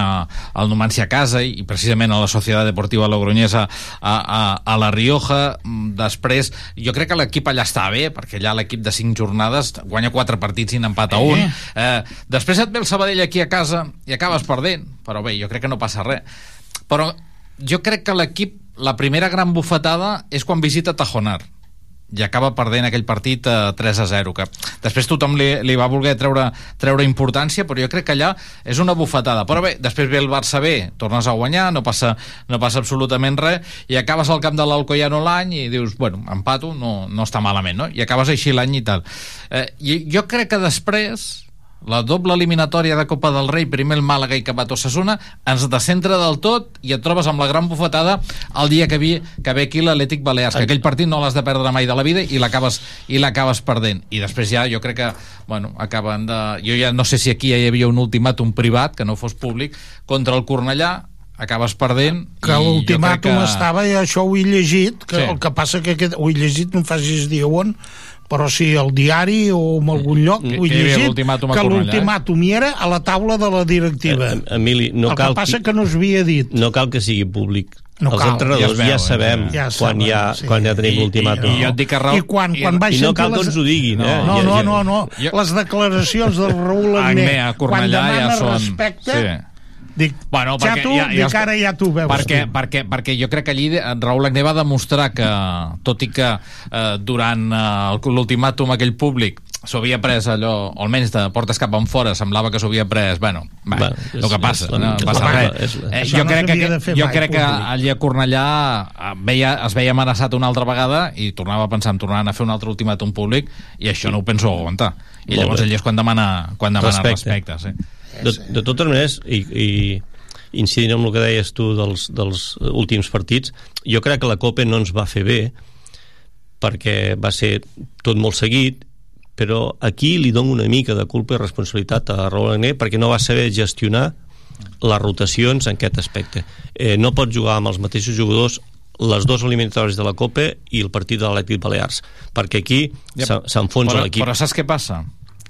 el Numancia a casa i, i precisament a la Societat Deportiva Logroñesa a, a, a la Rioja Mm, després jo crec que l'equip allà està bé perquè allà l'equip de 5 jornades guanya 4 partits i n'empata un. Eh. eh, després et ve el Sabadell aquí a casa i acabes perdent però bé, jo crec que no passa res. Però jo crec que l'equip la primera gran bufetada és quan visita Tajonar i acaba perdent aquell partit eh, 3 a 0 que després tothom li, li va voler treure, treure importància però jo crec que allà és una bufetada però bé, després ve el Barça B, tornes a guanyar no passa, no passa absolutament res i acabes al camp de l'Alcoyano l'any i dius, bueno, empato, no, no està malament no? i acabes així l'any i tal eh, i jo crec que després la doble eliminatòria de Copa del Rei, primer el Màlaga i acabat Osasuna, ens descentra del tot i et trobes amb la gran bufetada el dia que, vi, que ve aquí l'Atlètic Balears, que aquell partit no l'has de perdre mai de la vida i l'acabes i l'acabes perdent. I després ja jo crec que, bueno, acaben de... Jo ja no sé si aquí ja hi havia un ultimàtum privat, que no fos públic, contra el Cornellà, acabes perdent que l'ultimàtum que... estava, i això ho he llegit, que Sí. el que passa que aquest, ho he llegit, no em facis dir on, però sí al diari o en algun lloc Que ho he llegit, que eh? l'ultimàtum hi era a la taula de la directiva. Eh, Emili, no el cal que passa qui- que no s'havia dit. no cal que sigui públic No els cal. entrenadors Ja veu, ja, sabem ja quan, ja, sí. quan ja tenim I- l'ultimàtum i jo et dic que Raül- I quan, i- quan vaig i no cal que les- ens ho diguin, eh? No, Ja- no, no, no. Jo- Les declaracions del Raül Agné, quan demana ja són... respecte, Sí. Dic, Bueno, ja perquè tu, ja- ja dic, ara ja t'ho veus. perquè, tu. perquè, perquè jo crec que allí en Raül Agné va demostrar que, tot i que eh, durant eh, el- l'ultimàtum aquell públic s'ho havia pres allò, o almenys de portes cap en fora, semblava que s'ho havia pres, bueno, va, el és- que passa, és no és passa res. Eh, jo no crec que, jo mai, crec que allà a Cornellà eh, veia, es veia amenaçat una altra vegada i tornava a pensar en tornar a fer un altre ultimàtum públic i això no ho penso aguantar. I Molt llavors bé. ell és quan demana, quan demana Respecte. respecte. sí. De, de totes maneres, i, i incidint amb el que deies tu dels, dels últims partits, jo crec que la Copa no ens va fer bé perquè va ser tot molt seguit però aquí li dono una mica de culpa i responsabilitat a Raúl Agné perquè no va saber gestionar les rotacions en aquest aspecte. Eh, no pot jugar amb els mateixos jugadors les dues eliminatòries de la Copa i el partit de l'Atlètic Balears, perquè aquí s'enfonsa l'equip. Però saps què passa?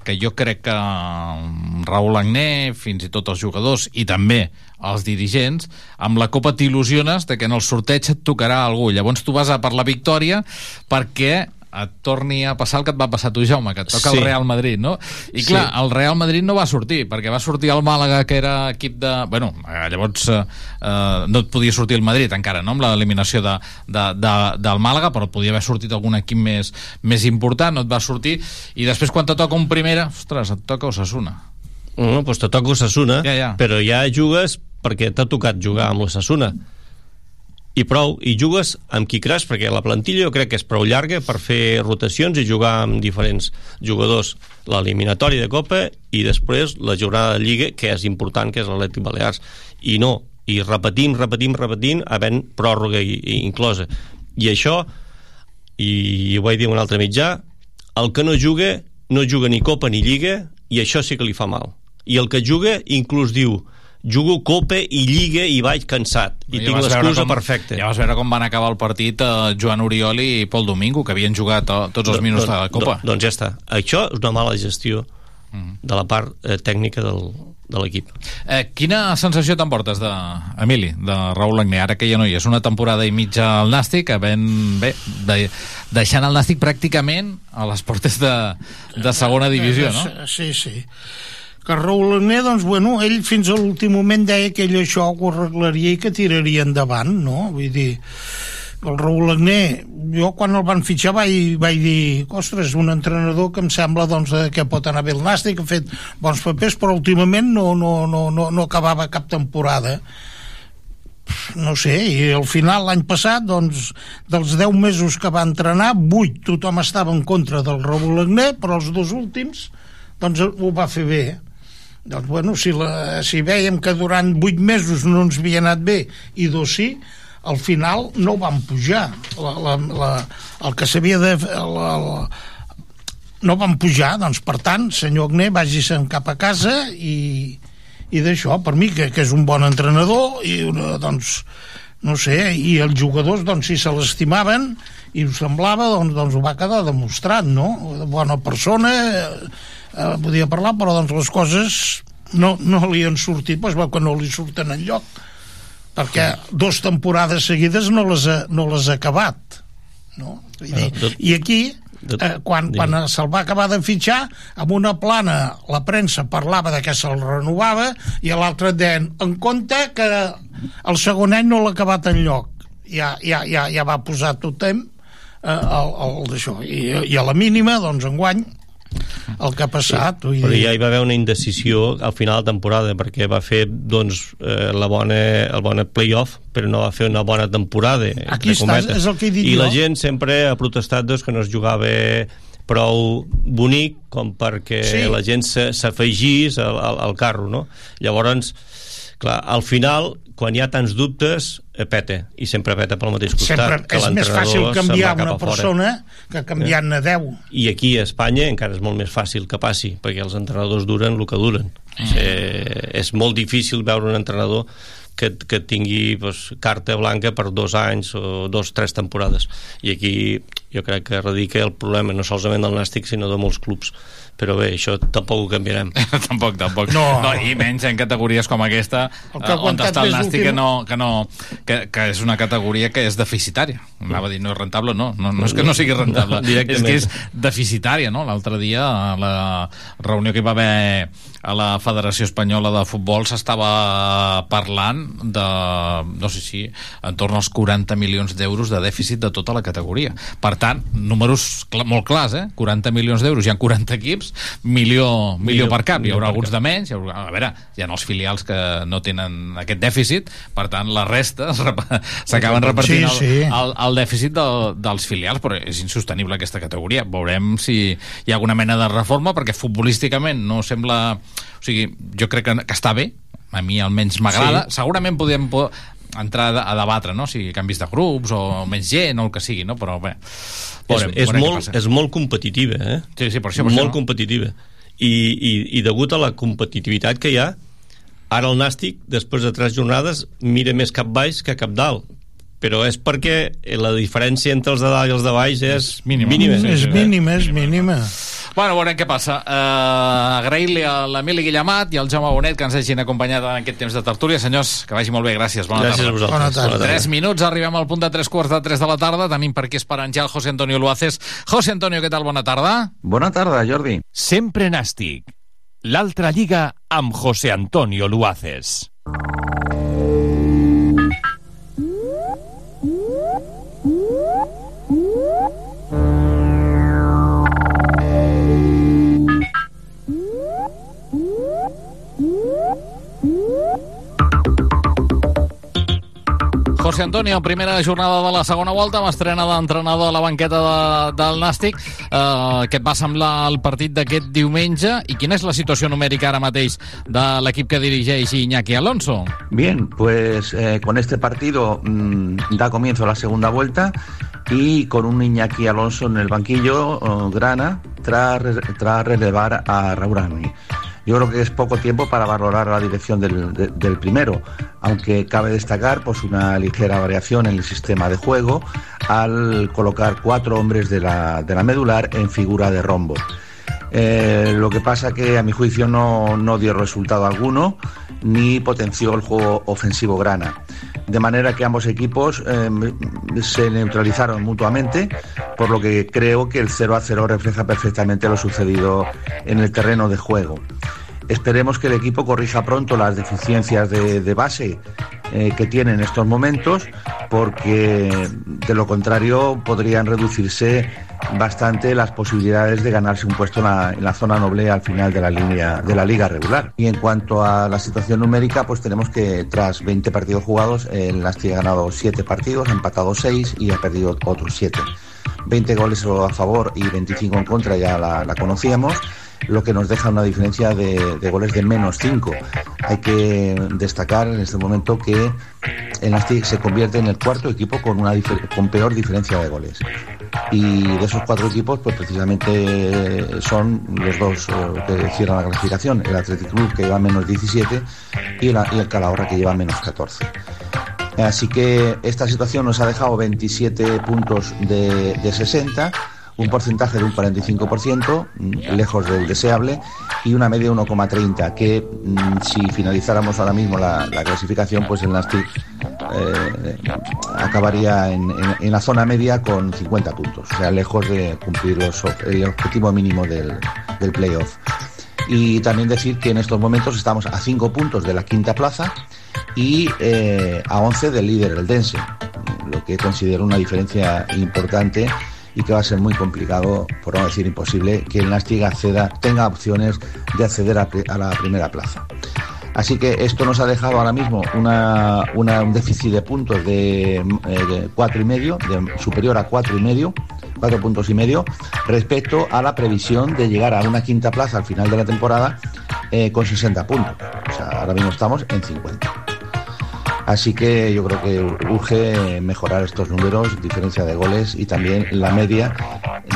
Que jo crec que mm, Raúl Agné, fins i tot els jugadors i també els dirigents, amb la Copa t'il·lusiones de que en el sorteig et tocarà algú. Llavors tu vas a per la victòria perquè et torni a passar el que et va passar a tu, Jaume, que et toca Sí. el Real Madrid, no? I clar, Sí. el Real Madrid no va sortir, perquè va sortir el Màlaga, que era equip de... Bueno, llavors eh, eh, no et podia sortir el Madrid encara, no?, amb l'eliminació de, de, de, del Màlaga, però et podia haver sortit algun equip més, més important, no et va sortir, i després quan te toca un primera, ostres, et toca Osasuna. No, doncs te toca Osasuna, Ja, ja. però ja jugues perquè t'ha tocat jugar amb l'Osasuna. I prou, i jugues amb qui creus, perquè la plantilla jo crec que és prou llarga per fer rotacions i jugar amb diferents jugadors l'eliminatòria de Copa i després la jornada de Lliga, que és important, que és l'Atlètic Balears. I no, i repetim, repetim, repetim, havent pròrroga i, i inclosa. I això, i ho vaig dir un altre mitjà, el que no juga, no juga ni Copa ni Lliga, i això sí que li fa mal. I el que juga inclús diu jugo Copa i Lliga i vaig cansat i Ja tinc l'excusa perfecta Ja vas veure com van acabar el partit eh, Joan Oriol i Pol Domingo, que havien jugat eh, tots els minuts de la Copa. Doncs ja està. Això és una mala gestió de la part eh, tècnica del, de l'equip. Eh, quina sensació t'emportes de, Emili, de Raúl Agné, ara que ja no hi és una temporada i mitja al Nàstic, havent, bé, de, deixant el Nàstic pràcticament a les portes de, de segona divisió, no? Sí, sí. Que Raül Agné, doncs, bueno, ell fins a l'últim moment deia que ell això ho arreglaria i que tiraria endavant, no? Vull dir, el Raül Agné, jo quan el van fitxar vaig, vaig dir, ostres, un entrenador que em sembla doncs, eh, que pot anar bé el Nàstic, ha fet bons papers, però últimament no, no, no, no, no acabava cap temporada no sé, i al final l'any passat doncs, dels 10 mesos que va entrenar 8 tothom estava en contra del Raúl Agné però els dos últims doncs ho va fer bé doncs bueno, si, la, si veiem que durant 8 mesos no ens havia anat bé i dos sí, al final no van pujar la, la, la, el que s'havia de la, la, no van pujar, doncs per tant senyor Agné vagi-se'n cap a casa i, i d'això, per mi, que, que és un bon entrenador i una, doncs, no sé, i els jugadors, doncs, si se l'estimaven i ho semblava, doncs, doncs ho va quedar demostrat, no? Bona persona, eh, eh, podia parlar, però doncs les coses no, no li han sortit, doncs va, que no li surten en lloc, perquè dos temporades seguides no les ha, no les ha acabat, no? I, dir, i aquí eh, quan, quan se'l va acabar de fitxar amb una plana la premsa parlava de que se'l renovava i a l'altre deien en compte que el segon any no l'ha acabat en lloc ja, ja, ja, ja va posar totem eh, el, el d'això. I, i a la mínima doncs enguany el que ha passat. Sí, però ja hi va haver una indecisió al final de temporada perquè va fer doncs, eh, la bona, el bona playoff però no va fer una bona temporada aquí estàs, és el que he dit i jo. la gent sempre ha protestat doncs, que no es jugava prou bonic com perquè sí. la gent s'afegís al, al, al carro no? llavors clar, al final quan hi ha tants dubtes, peta, i sempre peta pel mateix costat. Sempre que és més fàcil canviar una persona que canviar-ne eh? 10. I aquí a Espanya encara és molt més fàcil que passi, perquè els entrenadors duren el que duren. Mm. Eh, és molt difícil veure un entrenador que, que tingui pues, carta blanca per dos anys o dos, tres temporades. I aquí jo crec que radica el problema no solament del Nàstic, sinó de molts clubs però bé, això tampoc ho canviarem *laughs* tampoc, tampoc no. no. i menys en categories com aquesta eh, on està el Nàstic que, no, que, no, que, que és una categoria que és deficitària anava a dir no és rentable, no, no, no és que no sigui rentable *laughs* no, és que és deficitària no? l'altre dia a la reunió que hi va haver a la Federació Espanyola de Futbol s'estava parlant de, no sé si en torn als 40 milions d'euros de dèficit de tota la categoria per tant, números cl molt clars eh? 40 milions d'euros, hi ha 40 equips equips, milió, milió per cap. Hi haurà alguns de menys, haurà, a veure, hi ha els filials que no tenen aquest dèficit, per tant, la resta *laughs* s'acaben repartint sí, sí. El, el, el dèficit de, dels filials, però és insostenible aquesta categoria. Veurem si hi ha alguna mena de reforma, perquè futbolísticament no sembla... O sigui, jo crec que, que està bé, a mi almenys m'agrada. Sí. Segurament podem entrar a debatre, no? si canvis de grups o menys gent o el que sigui, no? però bé, veurem, és, és, molt, és molt competitiva, eh? Sí, sí, per això, per molt això. competitiva. I, i, I degut a la competitivitat que hi ha, ara el Nàstic, després de tres jornades, mira més cap baix que cap dalt però és perquè la diferència entre els de dalt i els de baix és mínima. mínima. És mínima, és mínima. Bueno, veurem què passa. Uh, Agrair-li a l'Emili Guillamat i al Jaume Bonet que ens hagin acompanyat en aquest temps de tertúlia. Senyors, que vagi molt bé. Gràcies. Bona Gràcies tarda. a vosaltres. Bona tarda. Tres minuts, arribem al punt de tres quarts de tres de la tarda. Tenim per aquí esperant ja el José Antonio Luaces. José Antonio, què tal? Bona tarda. Bona tarda, Jordi. Sempre Nàstic. L'altra lliga amb José Antonio Luaces. José Antonio, primera jornada de la segona volta, amb estrena d'entrenador a la banqueta de, del Nàstic. Eh, què et va semblar el partit d'aquest diumenge i quina és la situació numèrica ara mateix de l'equip que dirigeix Iñaki Alonso? Bien, pues eh, con este partido mmm, da comienzo la segunda vuelta y con un Iñaki Alonso en el banquillo, oh, Grana, tras, tras relevar a Raúl Agni. Yo creo que es poco tiempo para valorar la dirección del, de- del primero, aunque cabe destacar pues, una ligera variación en el sistema de juego al colocar cuatro hombres de la, medular en figura de rombo. Eh, lo que pasa que a mi juicio no dio resultado alguno ni potenció el juego ofensivo grana. De manera que ambos equipos eh, se neutralizaron mutuamente, por lo que creo que el 0 a 0 refleja perfectamente lo sucedido en el terreno de juego. Esperemos que el equipo corrija pronto las deficiencias de, base eh, que tiene en estos momentos, porque de lo contrario podrían reducirse bastante las posibilidades de ganarse un puesto en la, zona noble al final de la línea de la liga regular. Y en cuanto a la situación numérica, pues tenemos que tras 20 partidos jugados, el Nasti ha ganado 7 partidos, ha empatado 6 y ha perdido otros 7. 20 goles a favor y 25 en contra ya la conocíamos lo que nos deja una diferencia de, goles de menos 5. Hay que destacar en este momento que el Nastic se convierte en el cuarto equipo con, una con peor diferencia de goles. Y de esos cuatro equipos, pues precisamente son los dos eh, que cierran la clasificación, el Athletic Club que lleva menos 17 y, la- y el Calahorra que lleva menos 14. Así que esta situación nos ha dejado 27 puntos de, de 60, un porcentaje de un 45%, mm, lejos del deseable, y una media de 1,30, que mm, si finalizáramos ahora mismo la, la clasificación, pues el Nastic eh, acabaría en, en- la zona media con 50 puntos, o sea, lejos de cumplir los el objetivo mínimo del, del playoff. Y también decir que en estos momentos estamos a 5 puntos de la quinta plaza y eh, a 11 del líder, el Dense, lo que considero una diferencia importante y que va a ser muy complicado, por no decir imposible, que el Nastic acceda, tenga opciones de acceder a, la primera plaza. Así que esto nos ha dejado ahora mismo un déficit de puntos de, eh, de cuatro y medio, de- superior a cuatro y medio, cuatro puntos y medio, respecto a la previsión de llegar a una quinta plaza al final de la temporada eh, con 60 puntos. O sea, ahora mismo estamos en 50. Así que yo creo que urge mejorar estos números, diferencia de goles y también la media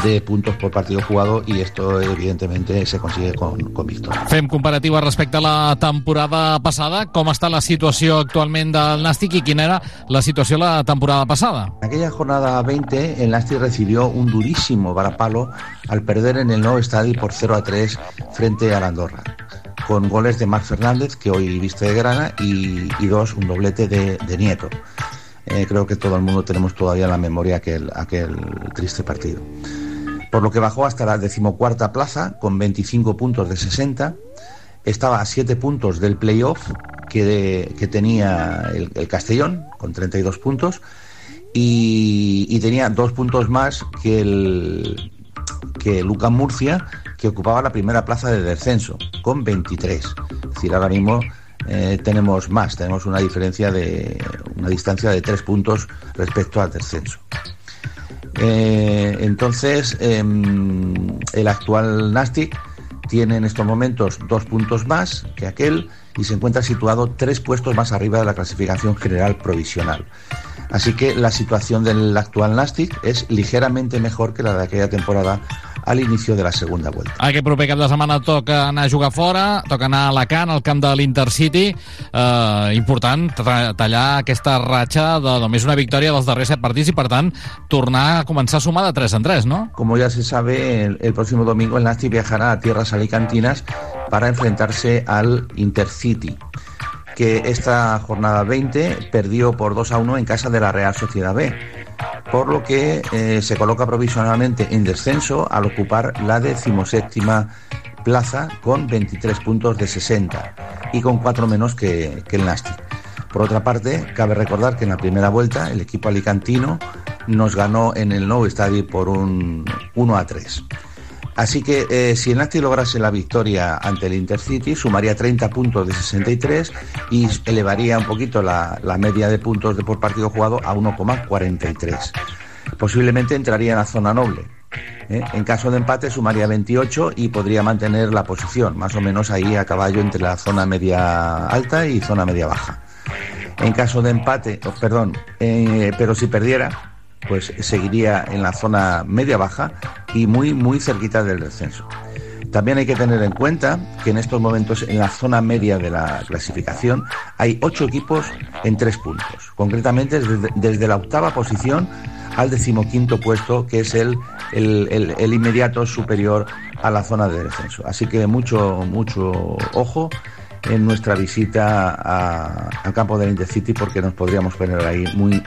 de puntos por partido jugado y esto evidentemente se consigue con, con victoria. Fem comparativa respecte a la temporada passada. Com està la situació actualment del Nàstic i quina era la situació la temporada passada? En aquella jornada 20, el Nastic recibió un durísimo varapalo al perder en el nuevo estadio por 0 a 3 frente al Andorra, con goles de Marc Fernández, que hoy viste de grana, y, dos, un doblete de, de Nieto. Eh, creo que todo el mundo tenemos todavía en la memoria aquel, aquel triste partido. Por lo que bajó hasta la decimocuarta plaza con 25 puntos de 60. Estaba a 7 puntos del playoff que, que tenía el, el Castellón con 32 puntos y, y tenía dos puntos más que el que Luca Murcia que ocupaba la primera plaza de descenso con 23. Es decir, ahora mismo eh, tenemos más, tenemos una diferencia de una distancia de tres puntos respecto al descenso. Eh, entonces, em, el actual Nastic tiene en estos momentos dos puntos más que aquel y se encuentra situado tres puestos más arriba de la clasificación general provisional. Así que la situación del actual Nastic es ligeramente mejor que la de aquella temporada al inicio de la segunda vuelta. Aquest proper cap de setmana toca anar a jugar fora, toca anar a Alacant, al camp de l'Intercity. Eh, important tallar aquesta ratxa de només una victòria dels darrers set partits i, per tant, tornar a començar a sumar de 3 en 3, no? Como ya se sabe, el, el próximo domingo el Nastic viajará a tierras alicantinas para enfrentarse al Intercity, que esta jornada 20 perdió por 2 a 1 en casa de la Real Sociedad B, por lo que eh, se coloca provisionalmente en descenso al ocupar la decimoséptima plaza con 23 puntos de 60 y con 4 menos que, el Nastic. Por otra parte, cabe recordar que en la primera vuelta el equipo alicantino nos ganó en el nuevo estadio por un 1 a 3. Así que eh, si el Nastic lograse la victoria ante el Intercity, sumaría 30 puntos de 63 y elevaría un poquito la, la media de puntos de por partido jugado a 1,43. Posiblemente entraría en la zona noble. ¿eh? En caso de empate sumaría 28 y podría mantener la posición, más o menos ahí a caballo entre la zona media alta y zona media baja. En caso de empate, oh, perdón, eh, pero si perdiera, pues seguiría en la zona media baja y muy muy cerquita del descenso. También hay que tener en cuenta que en estos momentos en la zona media de la clasificación hay ocho equipos en tres puntos, concretamente desde, la octava posición al decimoquinto puesto, que es el, el, inmediato superior a la zona de descenso. Así que mucho, mucho ojo en nuestra visita al campo del Intercity porque nos podríamos poner ahí muy,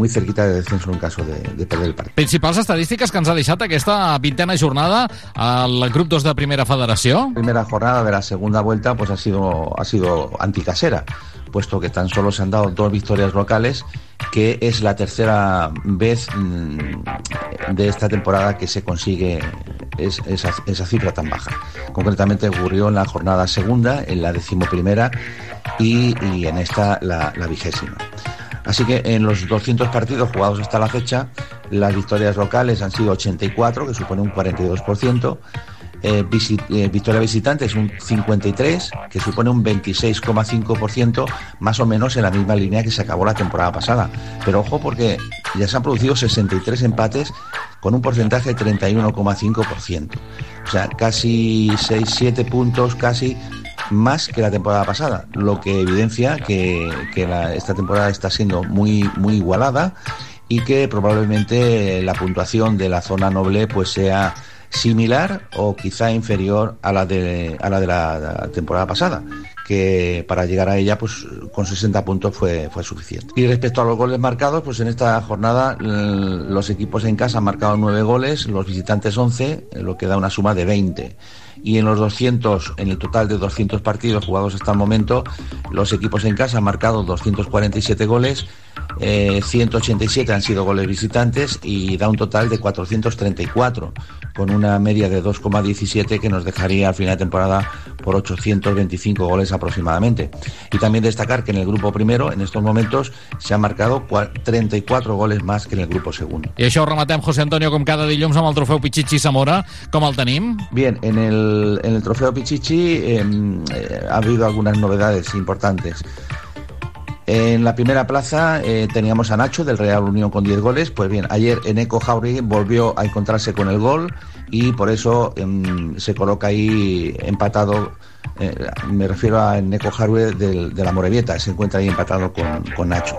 muy cerquita del descenso en caso de, de perder el partido. Principals estadístiques que ens ha deixat aquesta vintena jornada al grup 2 de Primera Federació. primera jornada de la segunda vuelta pues ha sido, ha sido anticasera, puesto que tan solo se han dado dos victorias locales, que es la tercera vez mm, de esta temporada que se consigue es- esa, esa cifra tan baja. Concretamente ocurrió en la jornada segunda, en la decimoprimera y, y en esta la, la vigésima. Así que en los 200 partidos jugados hasta la fecha, las victorias locales han sido 84, que supone un 42%. Eh, eh, victoria visitante es un 53, que supone un 26,5%, más o menos en la misma línea que se acabó la temporada pasada. Pero ojo porque ya se han producido 63 empates con un porcentaje de 31,5%. O sea, casi 6-7 puntos, casi más que la temporada pasada, lo que evidencia que, la- esta temporada está siendo muy, muy igualada y que probablemente la puntuación de la zona noble pues sea similar o quizá inferior a la de, a la, de la, temporada pasada que para llegar a ella pues con 60 puntos fue, fue suficiente. Y respecto a los goles marcados, pues en esta jornada l- los equipos en casa han marcado 9 goles, los visitantes 11, lo que da una suma de 20 y en los 200, en el total de 200 partidos jugados hasta el momento, los equipos en casa han marcado 247 goles, eh, 187 han sido goles visitantes y da un total de 434, con una media de 2,17 que nos dejaría al final de temporada por 825 goles aproximadamente. Y también destacar que en el grupo primero, en estos momentos, se han marcado cua- 34 goles más que en el grupo segundo. I això ho rematem, José Antonio, com cada dilluns amb el trofeu Pichichi Zamora. Com el tenim? Bien, en el, en el trofeo Pichichi eh, eh, ha habido algunas novedades importantes. En la primera plaza eh, teníamos a Nacho del Real Unión con 10 goles. Pues bien, ayer Eneco Jauregui volvió a encontrarse con el gol y por eso em, se coloca ahí empatado. Eh, me refiero a Eneco Jauregui del- de la Morevieta, se encuentra ahí empatado con, con Nacho.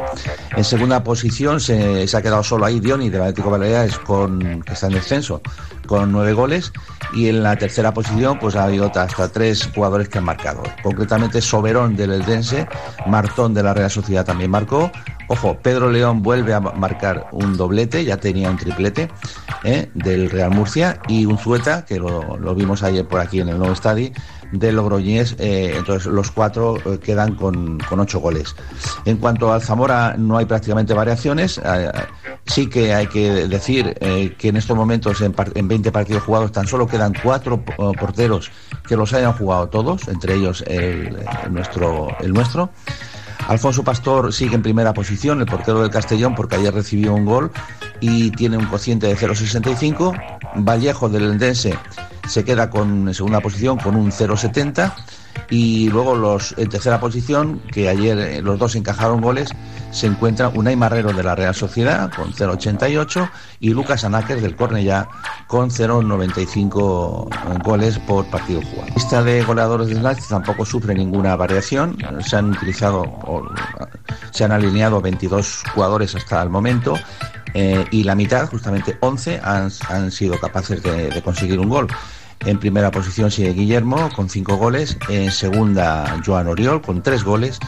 En segunda posición se, ha quedado solo ahí Dioni del Atlético Baleares, con, que está en descenso, con nueve goles. Y en la tercera posición pues ha habido hasta tres jugadores que han marcado. Concretamente Soberón del Eldense, Martón de la Real Sociedad también marcó. Ojo, Pedro León vuelve a ma- marcar un doblete, ya tenía un triplete ¿eh? del Real Murcia. Y un Zueta, que lo, lo vimos ayer por aquí en el nuevo estadio, de Logroñés. eh, entonces los cuatro eh, quedan con, con ocho goles. En cuanto al Zamora no hay prácticamente variaciones. eh, sí que hay que decir eh, que en estos momentos en, par- en 20 partidos jugados tan solo quedan cuatro porteros que los hayan jugado todos, entre ellos el, el nuestro, el nuestro. Alfonso Pastor sigue en primera posición, el portero del Castellón, porque ayer recibió un gol y tiene un cociente de 0,65. Vallejo del Endense se queda con, en segunda posición con un 0,70. Y luego los en tercera posición, que ayer eh, los dos encajaron goles, se encuentra Unai Marrero de la Real Sociedad con 0,88 y Lucas Anáquer del Cornellá con 0,95 goles por partido jugado. La lista de goleadores del Látigo tampoco sufre ninguna variación. Se han utilizado, o, se han alineado 22 jugadores hasta el momento eh, y la mitad, justamente 11, han, han sido capaces de conseguir un gol. En primera posición sigue Guillermo con cinco goles, en segunda Joan Oriol con tres goles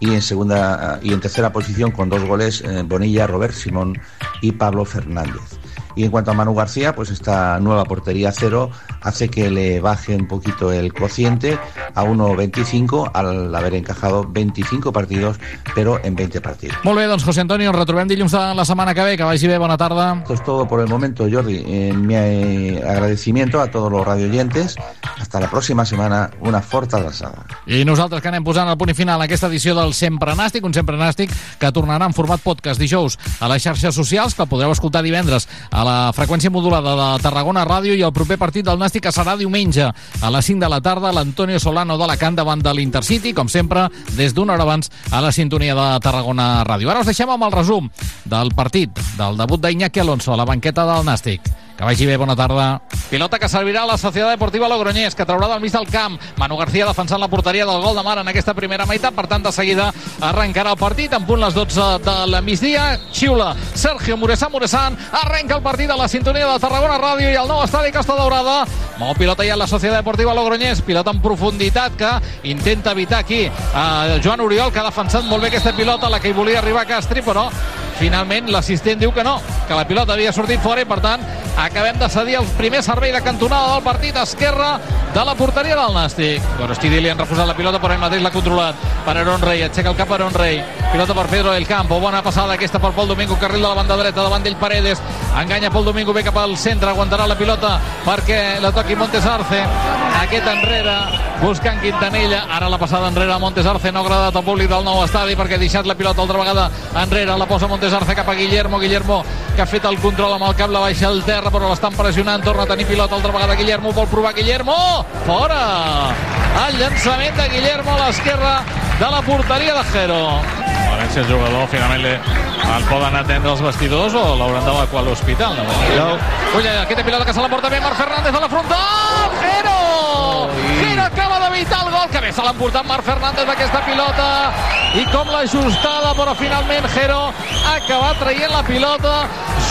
y en segunda y en tercera posición con dos goles eh, Bonilla, Robert Simón y Pablo Fernández. Y en cuanto a Manu García, pues esta nueva portería cero hace que le baje un poquito el cociente a 1,25 al haber encajado 25 partidos, pero en 20 partidos. Molt bé, doncs José Antonio, ens retrobem dilluns de la setmana que ve. Que vagi bé, bona tarda. Esto es todo por el momento, Jordi. Eh, mi eh, agradecimiento a todos los radioyentes. Hasta la próxima semana. Una forta abraçada. I nosaltres que anem posant el punt i final a aquesta edició del Sempre Nàstic, un Sempre Nàstic que tornarà en format podcast dijous a les xarxes socials, que el podreu escoltar divendres a la freqüència modulada de Tarragona Ràdio i el proper partit del Nàstic que serà diumenge a les 5 de la tarda, l'Antonio Solano d'Alacant davant de l'Intercity, com sempre, des d'una hora abans a la sintonia de Tarragona Ràdio. Ara us deixem amb el resum del partit, del debut d'Iñaki Alonso a la banqueta del Nàstic. Que vagi bé, bona tarda. Pilota que servirà a la Societat Deportiva Logroñés, que traurà del mig del camp. Manu García defensant la porteria del gol de Mar en aquesta primera meitat. Per tant, de seguida arrencarà el partit. En punt les 12 de la migdia. Xiula Sergio Muresan Muresan. Arrenca el partit a la sintonia de Tarragona Ràdio i el nou estadi Costa Daurada. Mou pilota ja la Societat Deportiva Logroñés. Pilota en profunditat que intenta evitar aquí a Joan Oriol, que ha defensat molt bé aquesta pilota, la que hi volia arribar Castri, però finalment l'assistent diu que no, que la pilota havia sortit fora i per tant acabem de cedir el primer servei de cantonada del partit esquerra de la porteria del Nàstic. Gorostidi li han refusat la pilota però ell mateix l'ha controlat per Aaron Rey, aixeca el cap Aaron Rey pilota per Pedro del Campo, bona passada aquesta per Pol Domingo, carril de la banda dreta davant d'ell Paredes, enganya Pol Domingo ve cap al centre, aguantarà la pilota perquè la toqui Montes Arce aquest enrere, buscant Quintanilla. Ara la passada enrere a Montes Arce no ha agradat al públic del nou estadi perquè ha deixat la pilota altra vegada enrere, la posa Montes Arce cap a Guillermo, Guillermo que ha fet el control amb el cap, la baixa al terra però l'estan pressionant, torna a tenir pilota altra vegada Guillermo, vol provar Guillermo fora el llançament de Guillermo a l'esquerra de la porteria de Jero A veure si el jugador finalment li, el poden atendre els vestidors o l'hauran d'evacuar a l'hospital. No? No. Uy, aquesta pilota que se la porta bé Marc Fernández a la frontal. Jero! Jero acaba d'evitar el gol. Que bé se l'ha emportat Marc Fernández aquesta pilota. I com l'ajustada, però finalment Jero ha acabat traient la pilota.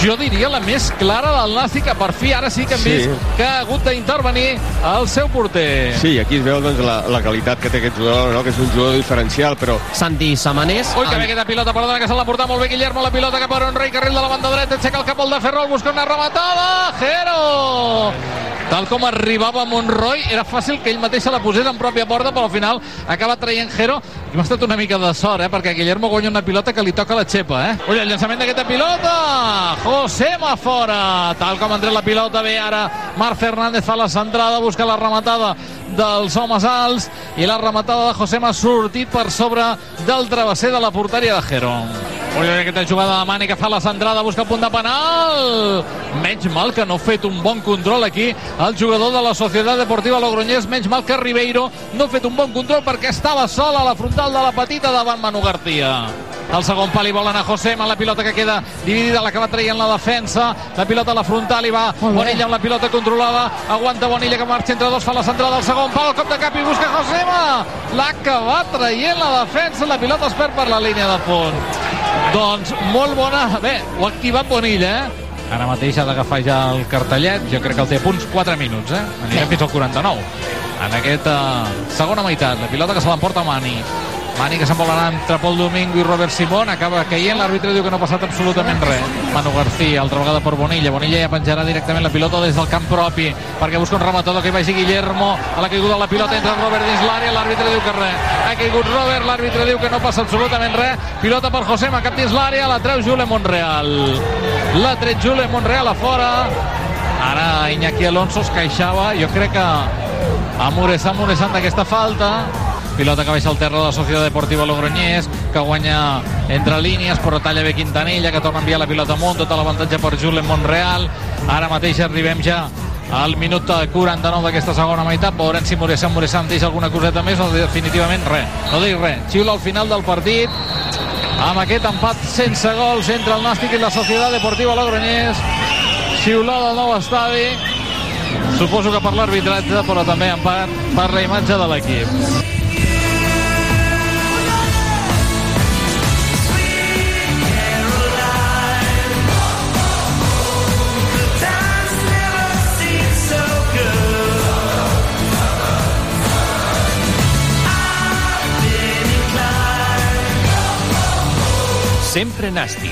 Jo diria la més clara del Nàstic, que per fi ara sí que hem Sí. vist que ha hagut d'intervenir el seu porter. Sí, aquí es veu doncs, la, la qualitat que té aquest jugador, no? que és un jugador diferencial, però... Santi Samanés... Ui, que bé aquesta pilota, perdona, que se l'ha portat molt bé Guillermo, la pilota cap a Rey, carril de la banda dreta, aixeca el cap al de Ferrol, busca una rematada, Jero! Tal com arribava Monroy, era fàcil que ell mateix se la posés en pròpia porta, però al final acaba traient Jero. I m'ha estat una mica de sort, eh? perquè Guillermo guanya una pilota que li toca la xepa. Eh? Ui, el llançament d'aquesta pilota! Josema fora! Tal com ha la pilota, bé ara Marc Fernández fa la centrada, busca la rematada dels homes alts i la rematada de Josema ha sortit per sobre del travesser de la porteria de Jero. Ui, ui, aquesta jugada de Mani que fa la centrada, busca punt de penal. Menys mal que no ha fet un bon control aquí el jugador de la Societat Deportiva Logroñés. Menys mal que Ribeiro no ha fet un bon control perquè estava sol a la frontal de la petita davant Manu García. El segon pal i volen a Josema, la pilota que queda dividida, l'acaba traient la defensa, la pilota a la frontal i va Bonilla amb la pilota controlada, aguanta Bonilla que marxa entre dos, fa la centrada al segon pal, el cop de cap i busca Josema, l'ha acabat traient la defensa, la pilota es perd per la línia de fons. Doncs molt bona, bé, ho ha activat Bonilla, eh? Ara mateix ha d'agafar ja el cartellet, jo crec que el té a punts 4 minuts, eh? Anirem fins al 49. En aquesta segona meitat, la pilota que se l'emporta Mani. Mani que s'envolarà entre Pol Domingo i Robert Simón, acaba caient, l'àrbitre diu que no ha passat absolutament res. Manu García, altra vegada per Bonilla, Bonilla ja penjarà directament la pilota des del camp propi, perquè busca un rematador que hi vagi Guillermo, a la caiguda de la pilota entra Robert dins l'àrea, l'àrbitre diu que res. Ha caigut Robert, l'àrbitre diu que no passa absolutament res, pilota per Josema, cap dins l'àrea, la treu Jule Monreal. La tret Jule Monreal a fora, ara Iñaki Alonso es queixava, jo crec que amoresant, amoresant d'aquesta falta, pilota que baixa al terra de la Societat Deportiva Logroñés que guanya entre línies però talla bé Quintanilla que torna a enviar la pilota amunt. Tot l'avantatge per Julen Monreal. Ara mateix arribem ja al minut 49 d'aquesta segona meitat. Veurem si Moressan Moressan deixa alguna coseta més o definitivament res, no dic res xiula al final del partit. Amb aquest empat sense gols entre el Nàstic i la Societat Deportiva Logroñés. Xiulada al nou estadi. Suposo que per l'arbitratge però també empat per la imatge de l'equip Sempre Nàstic.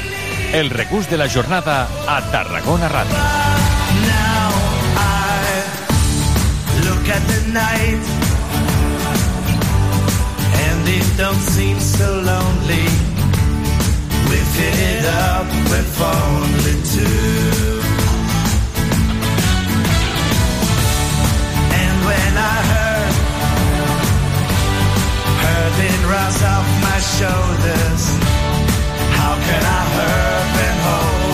El regús de la jornada a Tarragona Ràdio. Don't seem so lonely. We fit it up with only two. And when I heard, heard it rise off my shoulders, how can I hurt and holding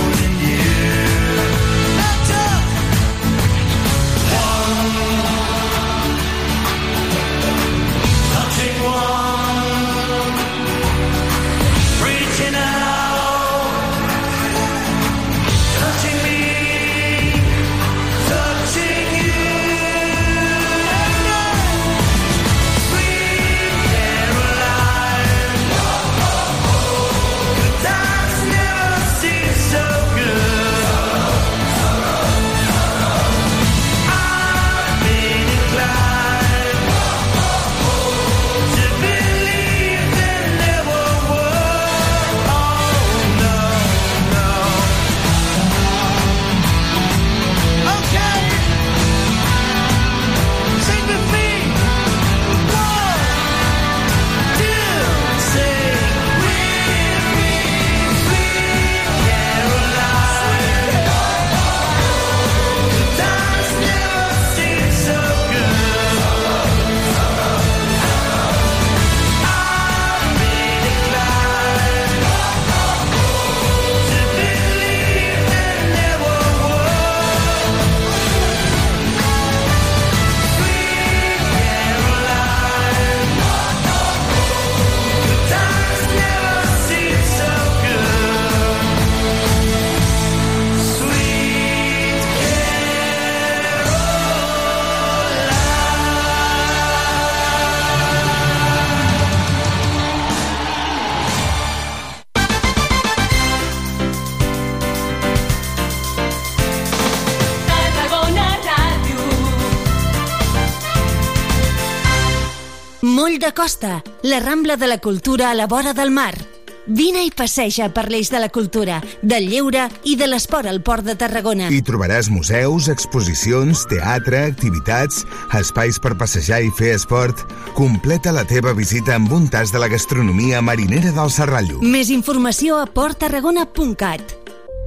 Costa, la Rambla de la Cultura a la vora del mar. Vine i passeja per l'eix de la cultura, del lleure i de l'esport al Port de Tarragona. Hi trobaràs museus, exposicions, teatre, activitats, espais per passejar i fer esport. Completa la teva visita amb un tas de la gastronomia marinera del Serrallo. Més informació a porttarragona.cat.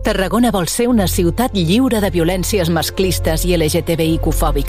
Tarragona vol ser una ciutat lliure de violències masclistes i LGTBIQ-fòbiques.